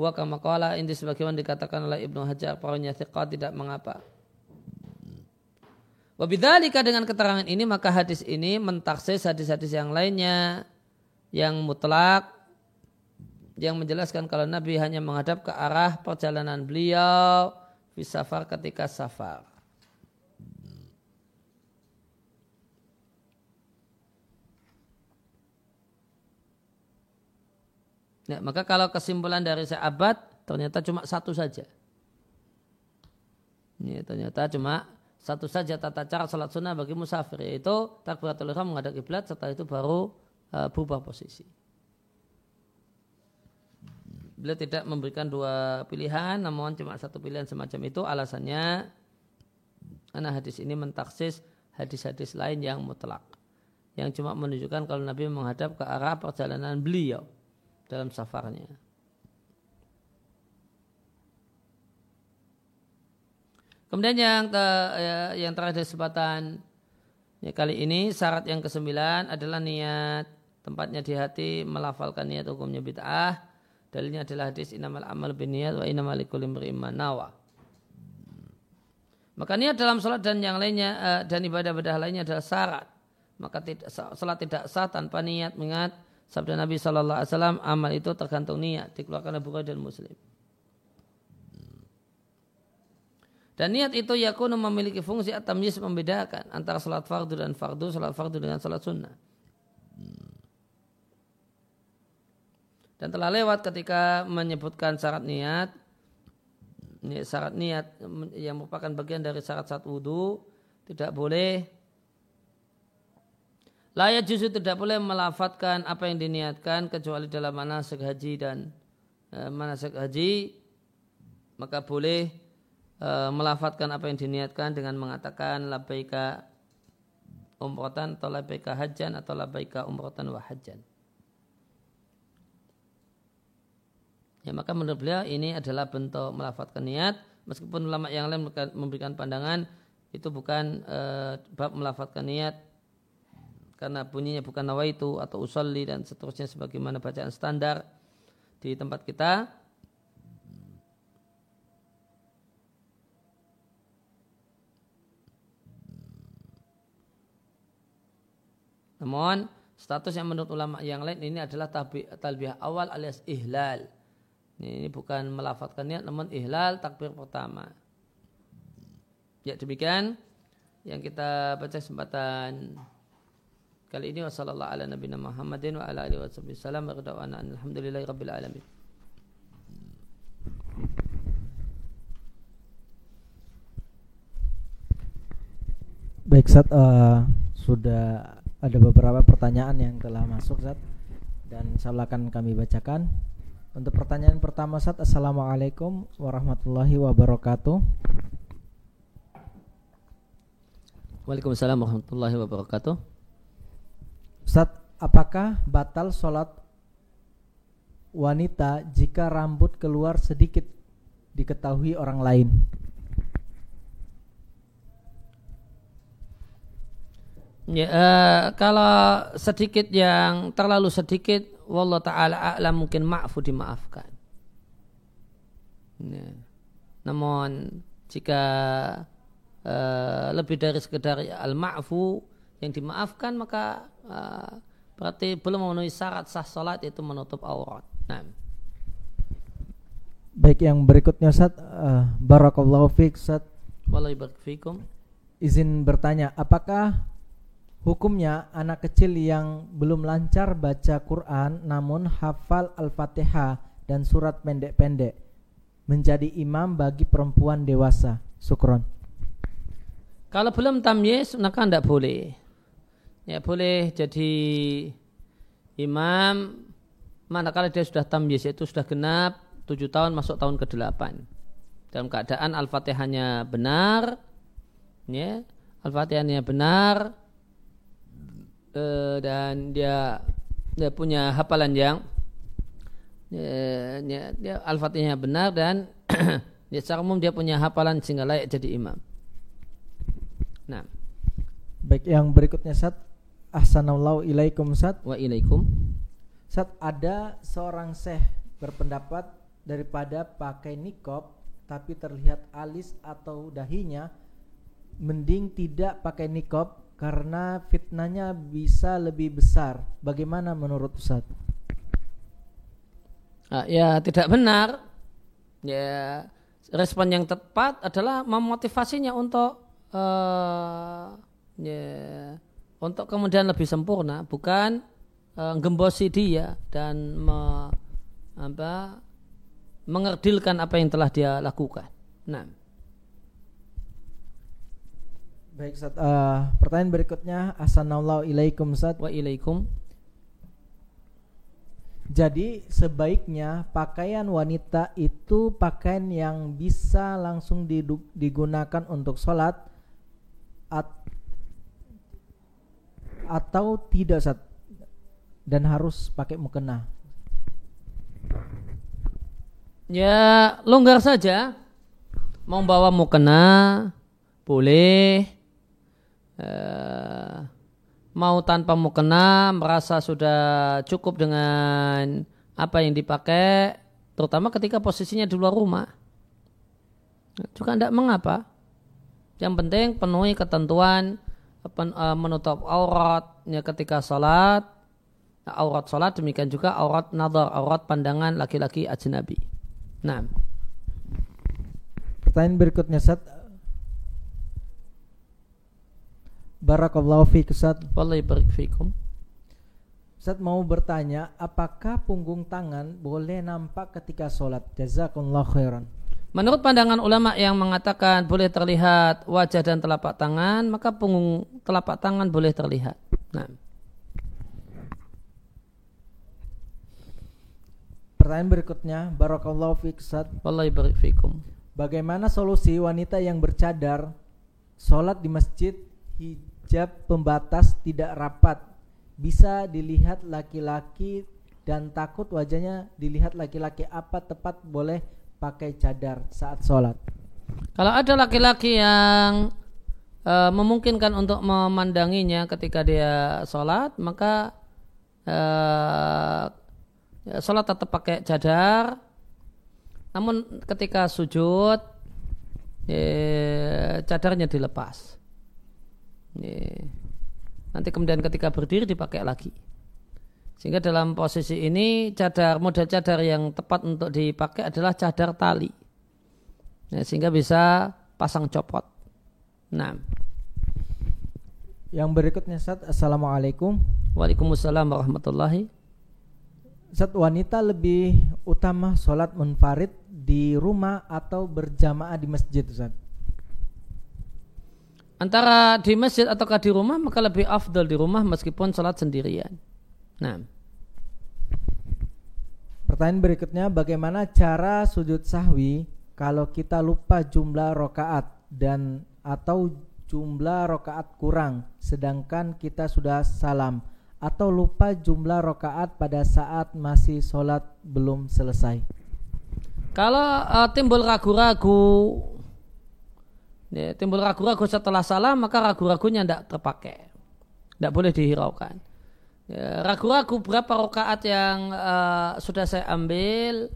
Huwa kama qala ini sebagaimana dikatakan oleh Ibnu Hajar, perawinya thiqah tidak mengapa. Wabidhalika dengan keterangan ini maka hadis ini mentaksis hadis-hadis yang lainnya yang mutlak yang menjelaskan kalau Nabi hanya menghadap ke arah perjalanan beliau di safar ketika safar. Ya, maka kalau kesimpulan dari sahabat ternyata cuma satu saja. Ini ternyata cuma satu saja tata cara salat sunnah bagi musafir yaitu takbiratul ihram menghadap kiblat setelah itu baru uh, berubah posisi. Beliau tidak memberikan dua pilihan namun cuma satu pilihan semacam itu. Alasannya karena hadis ini mentaksis hadis-hadis lain yang mutlak yang cuma menunjukkan kalau Nabi menghadap ke arah perjalanan beliau dalam safarnya. Kemudian yang te, ya, yang terakhir kesempatan ya, kali ini syarat yang kesembilan adalah niat tempatnya di hati melafalkan niat hukumnya bid'ah Dalilnya adalah hadis inamal amal bin niat wa inamal imri'in nawa. Maka niat dalam sholat dan yang lainnya uh, dan ibadah-ibadah lainnya adalah syarat. Maka tidak, sholat tidak sah tanpa niat mengingat sabda Nabi Shallallahu Alaihi Wasallam amal itu tergantung niat dikeluarkan Bukhari dan Muslim. Dan niat itu yakunu memiliki fungsi atamyis membedakan antara salat fardu dan fardu, salat fardu dengan salat sunnah. Dan telah lewat ketika menyebutkan syarat niat, syarat niat yang merupakan bagian dari syarat satu wudhu, tidak boleh Layak justru tidak boleh melafatkan apa yang diniatkan kecuali dalam manasik haji dan e, manasik haji maka boleh e, melafatkan apa yang diniatkan dengan mengatakan labaika umrotan atau labaika hajan atau labaika umrotan wa hajan. Ya, maka menurut beliau ini adalah bentuk melafatkan niat meskipun ulama yang lain memberikan pandangan itu bukan e, bab melafatkan niat karena bunyinya bukan nawaitu atau usolli dan seterusnya sebagaimana bacaan standar di tempat kita Namun status yang menurut ulama yang lain ini adalah talbiyah awal alias ihlal. Ini bukan melafatkan niat namun ihlal takbir pertama. Ya demikian yang kita baca kesempatan Kali ini wasallallahu ala nabiyina Muhammadin wa ala alihi wasallam wa radwana alhamdulillahi rabbil alamin. Baik Sat, uh, sudah ada beberapa pertanyaan yang telah masuk Sat dan insyaallah akan kami bacakan. Untuk pertanyaan pertama Sat, Assalamualaikum warahmatullahi wabarakatuh. Waalaikumsalam warahmatullahi wabarakatuh. Ustaz, apakah batal sholat wanita jika rambut keluar sedikit diketahui orang lain? Ya, uh, kalau sedikit yang terlalu sedikit, wallah taala a'lam mungkin maafu dimaafkan. Ya. Namun jika uh, lebih dari sekedar al-ma'fu yang dimaafkan maka uh, berarti belum memenuhi syarat sah salat itu menutup aurat. Nah. Baik yang berikutnya Ustaz uh, barakallahu fiik Ustaz. fikum. Izin bertanya, apakah hukumnya anak kecil yang belum lancar baca Quran namun hafal Al-Fatihah dan surat pendek-pendek menjadi imam bagi perempuan dewasa? Sukron. Kalau belum tamyiz maka tidak boleh ya boleh jadi imam manakala dia sudah tamyiz itu sudah genap tujuh tahun masuk tahun ke-8 dalam keadaan al-fatihahnya benar ya al-fatihahnya benar eh, dan dia dia punya hafalan yang ya, ya, ya al-fatihahnya benar dan [CLEARS THROAT] ya secara umum dia punya hafalan sehingga layak jadi imam. Nah. Baik yang berikutnya saat Ahsanallahu ilaikum Sat Wa ilaikum Sat ada seorang syekh berpendapat daripada pakai nikob tapi terlihat alis atau dahinya mending tidak pakai nikob karena fitnahnya bisa lebih besar. Bagaimana menurut Ustaz? Ah, ya tidak benar. Ya respon yang tepat adalah memotivasinya untuk uh, ya untuk kemudian lebih sempurna bukan e, gembosi dia dan me, apa, mengerdilkan apa yang telah dia lakukan. Nah. Baik, Ustaz. Uh, pertanyaan berikutnya, Assalamualaikum ilaikum, Ustaz. Wa ilaikum. Jadi sebaiknya pakaian wanita itu pakaian yang bisa langsung digunakan untuk sholat atau tidak saat dan harus pakai mukena? Ya longgar saja. Mau bawa mukena boleh. Uh, mau tanpa mukena merasa sudah cukup dengan apa yang dipakai, terutama ketika posisinya di luar rumah. Juga tidak mengapa. Yang penting penuhi ketentuan pen, uh, menutup auratnya ketika sholat. Nah, aurat sholat demikian juga aurat nadar aurat pandangan laki-laki ajnabi. Nah. Pertanyaan berikutnya saat Barakallahu fi Sat Wallahi barik fiikum Ustaz mau bertanya, apakah punggung tangan boleh nampak ketika sholat? Jazakallah khairan. Menurut pandangan ulama yang mengatakan boleh terlihat wajah dan telapak tangan, maka punggung telapak tangan boleh terlihat. Nah. Pertanyaan berikutnya, Barakallahu fiik Ustaz. Wallahi barik fikum. Bagaimana solusi wanita yang bercadar sholat di masjid hijab pembatas tidak rapat bisa dilihat laki-laki dan takut wajahnya dilihat laki-laki apa tepat boleh pakai cadar saat sholat Kalau ada laki-laki yang e, memungkinkan untuk memandanginya ketika dia sholat, maka e, ya, sholat tetap pakai cadar. Namun ketika sujud, ya, cadarnya dilepas. Ya. Nanti kemudian ketika berdiri dipakai lagi. Sehingga dalam posisi ini cadar model cadar yang tepat untuk dipakai adalah cadar tali. Ya, sehingga bisa pasang copot. Nah. Yang berikutnya Ustaz, Assalamualaikum. Waalaikumsalam warahmatullahi. Ustaz, wanita lebih utama sholat munfarid di rumah atau berjamaah di masjid Ustaz? Antara di masjid ataukah di rumah maka lebih afdal di rumah meskipun sholat sendirian. Nah. Pertanyaan berikutnya, bagaimana cara sujud sahwi kalau kita lupa jumlah rokaat dan atau jumlah rokaat kurang, sedangkan kita sudah salam atau lupa jumlah rokaat pada saat masih sholat belum selesai? Kalau uh, timbul ragu-ragu, ya, timbul ragu-ragu setelah salam maka ragu-ragunya tidak terpakai, tidak boleh dihiraukan. Ya, ragu-ragu berapa rokaat yang uh, sudah saya ambil.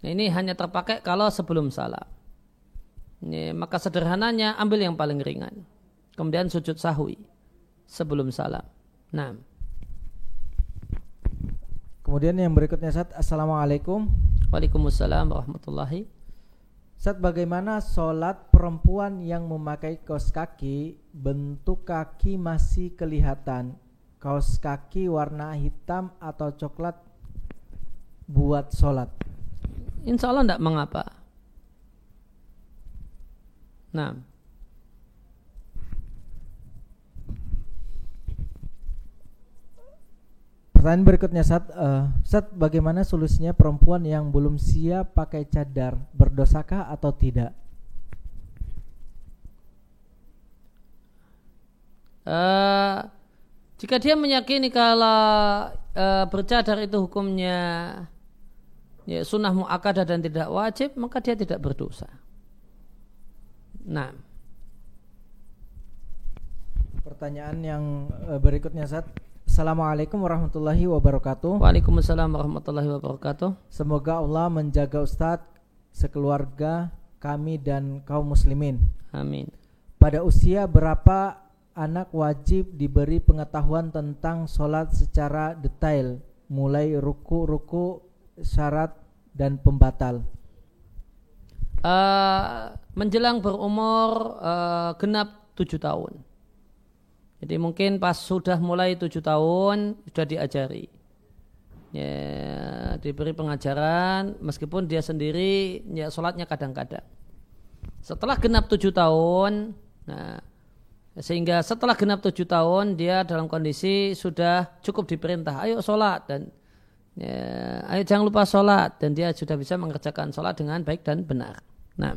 Nah, ini hanya terpakai kalau sebelum salam. Ini, maka sederhananya ambil yang paling ringan. Kemudian sujud sahwi sebelum salam. Nah. Kemudian yang berikutnya Ustaz, Assalamualaikum. Waalaikumsalam warahmatullahi. Ustaz, bagaimana sholat perempuan yang memakai kaos kaki bentuk kaki masih kelihatan kaos kaki warna hitam atau coklat buat sholat? Insya Allah tidak mengapa. Nah. Pertanyaan berikutnya saat uh, Sat bagaimana solusinya perempuan yang belum siap pakai cadar berdosakah atau tidak? Uh, jika dia meyakini kalau e, bercadar itu hukumnya ya, sunnah mu'akadah dan tidak wajib, maka dia tidak berdosa. Nah. Pertanyaan yang e, berikutnya Zat. Assalamualaikum warahmatullahi wabarakatuh. Waalaikumsalam warahmatullahi wabarakatuh. Semoga Allah menjaga Ustadz, sekeluarga, kami dan kaum muslimin. Amin. Pada usia berapa anak wajib diberi pengetahuan tentang sholat secara detail, mulai ruku-ruku, syarat, dan pembatal. Uh, menjelang berumur uh, genap tujuh tahun. Jadi mungkin pas sudah mulai tujuh tahun sudah diajari, ya diberi pengajaran meskipun dia sendiri ya sholatnya kadang-kadang. Setelah genap tujuh tahun, nah sehingga setelah genap tujuh tahun dia dalam kondisi sudah cukup diperintah ayo sholat dan ya, ayo jangan lupa sholat dan dia sudah bisa mengerjakan sholat dengan baik dan benar. Nah,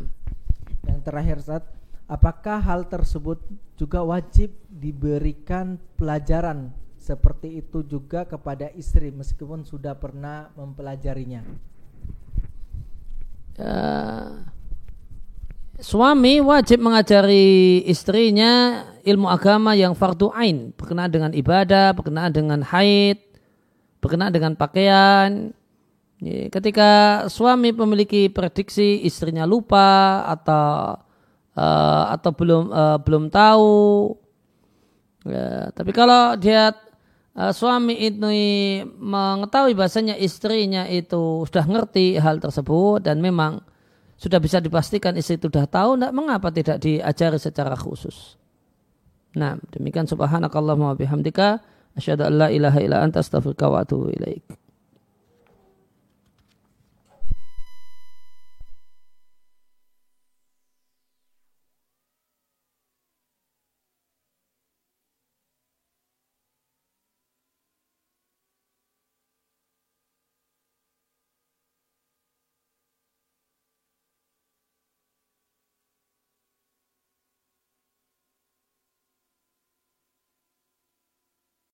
yang terakhir saat apakah hal tersebut juga wajib diberikan pelajaran seperti itu juga kepada istri meskipun sudah pernah mempelajarinya? Ya, suami wajib mengajari istrinya ilmu agama yang fardu ain, berkenaan dengan ibadah, berkenaan dengan haid, berkenaan dengan pakaian. Ketika suami memiliki prediksi istrinya lupa atau uh, atau belum uh, belum tahu, ya, tapi kalau dia uh, suami ini mengetahui bahasanya istrinya itu sudah ngerti hal tersebut dan memang sudah bisa dipastikan istri itu sudah tahu, tidak mengapa tidak diajari secara khusus. Nah, demikian subhanakallahumma bihamdika asyhadu an la ilaha illa anta astaghfiruka wa atubu ilaik.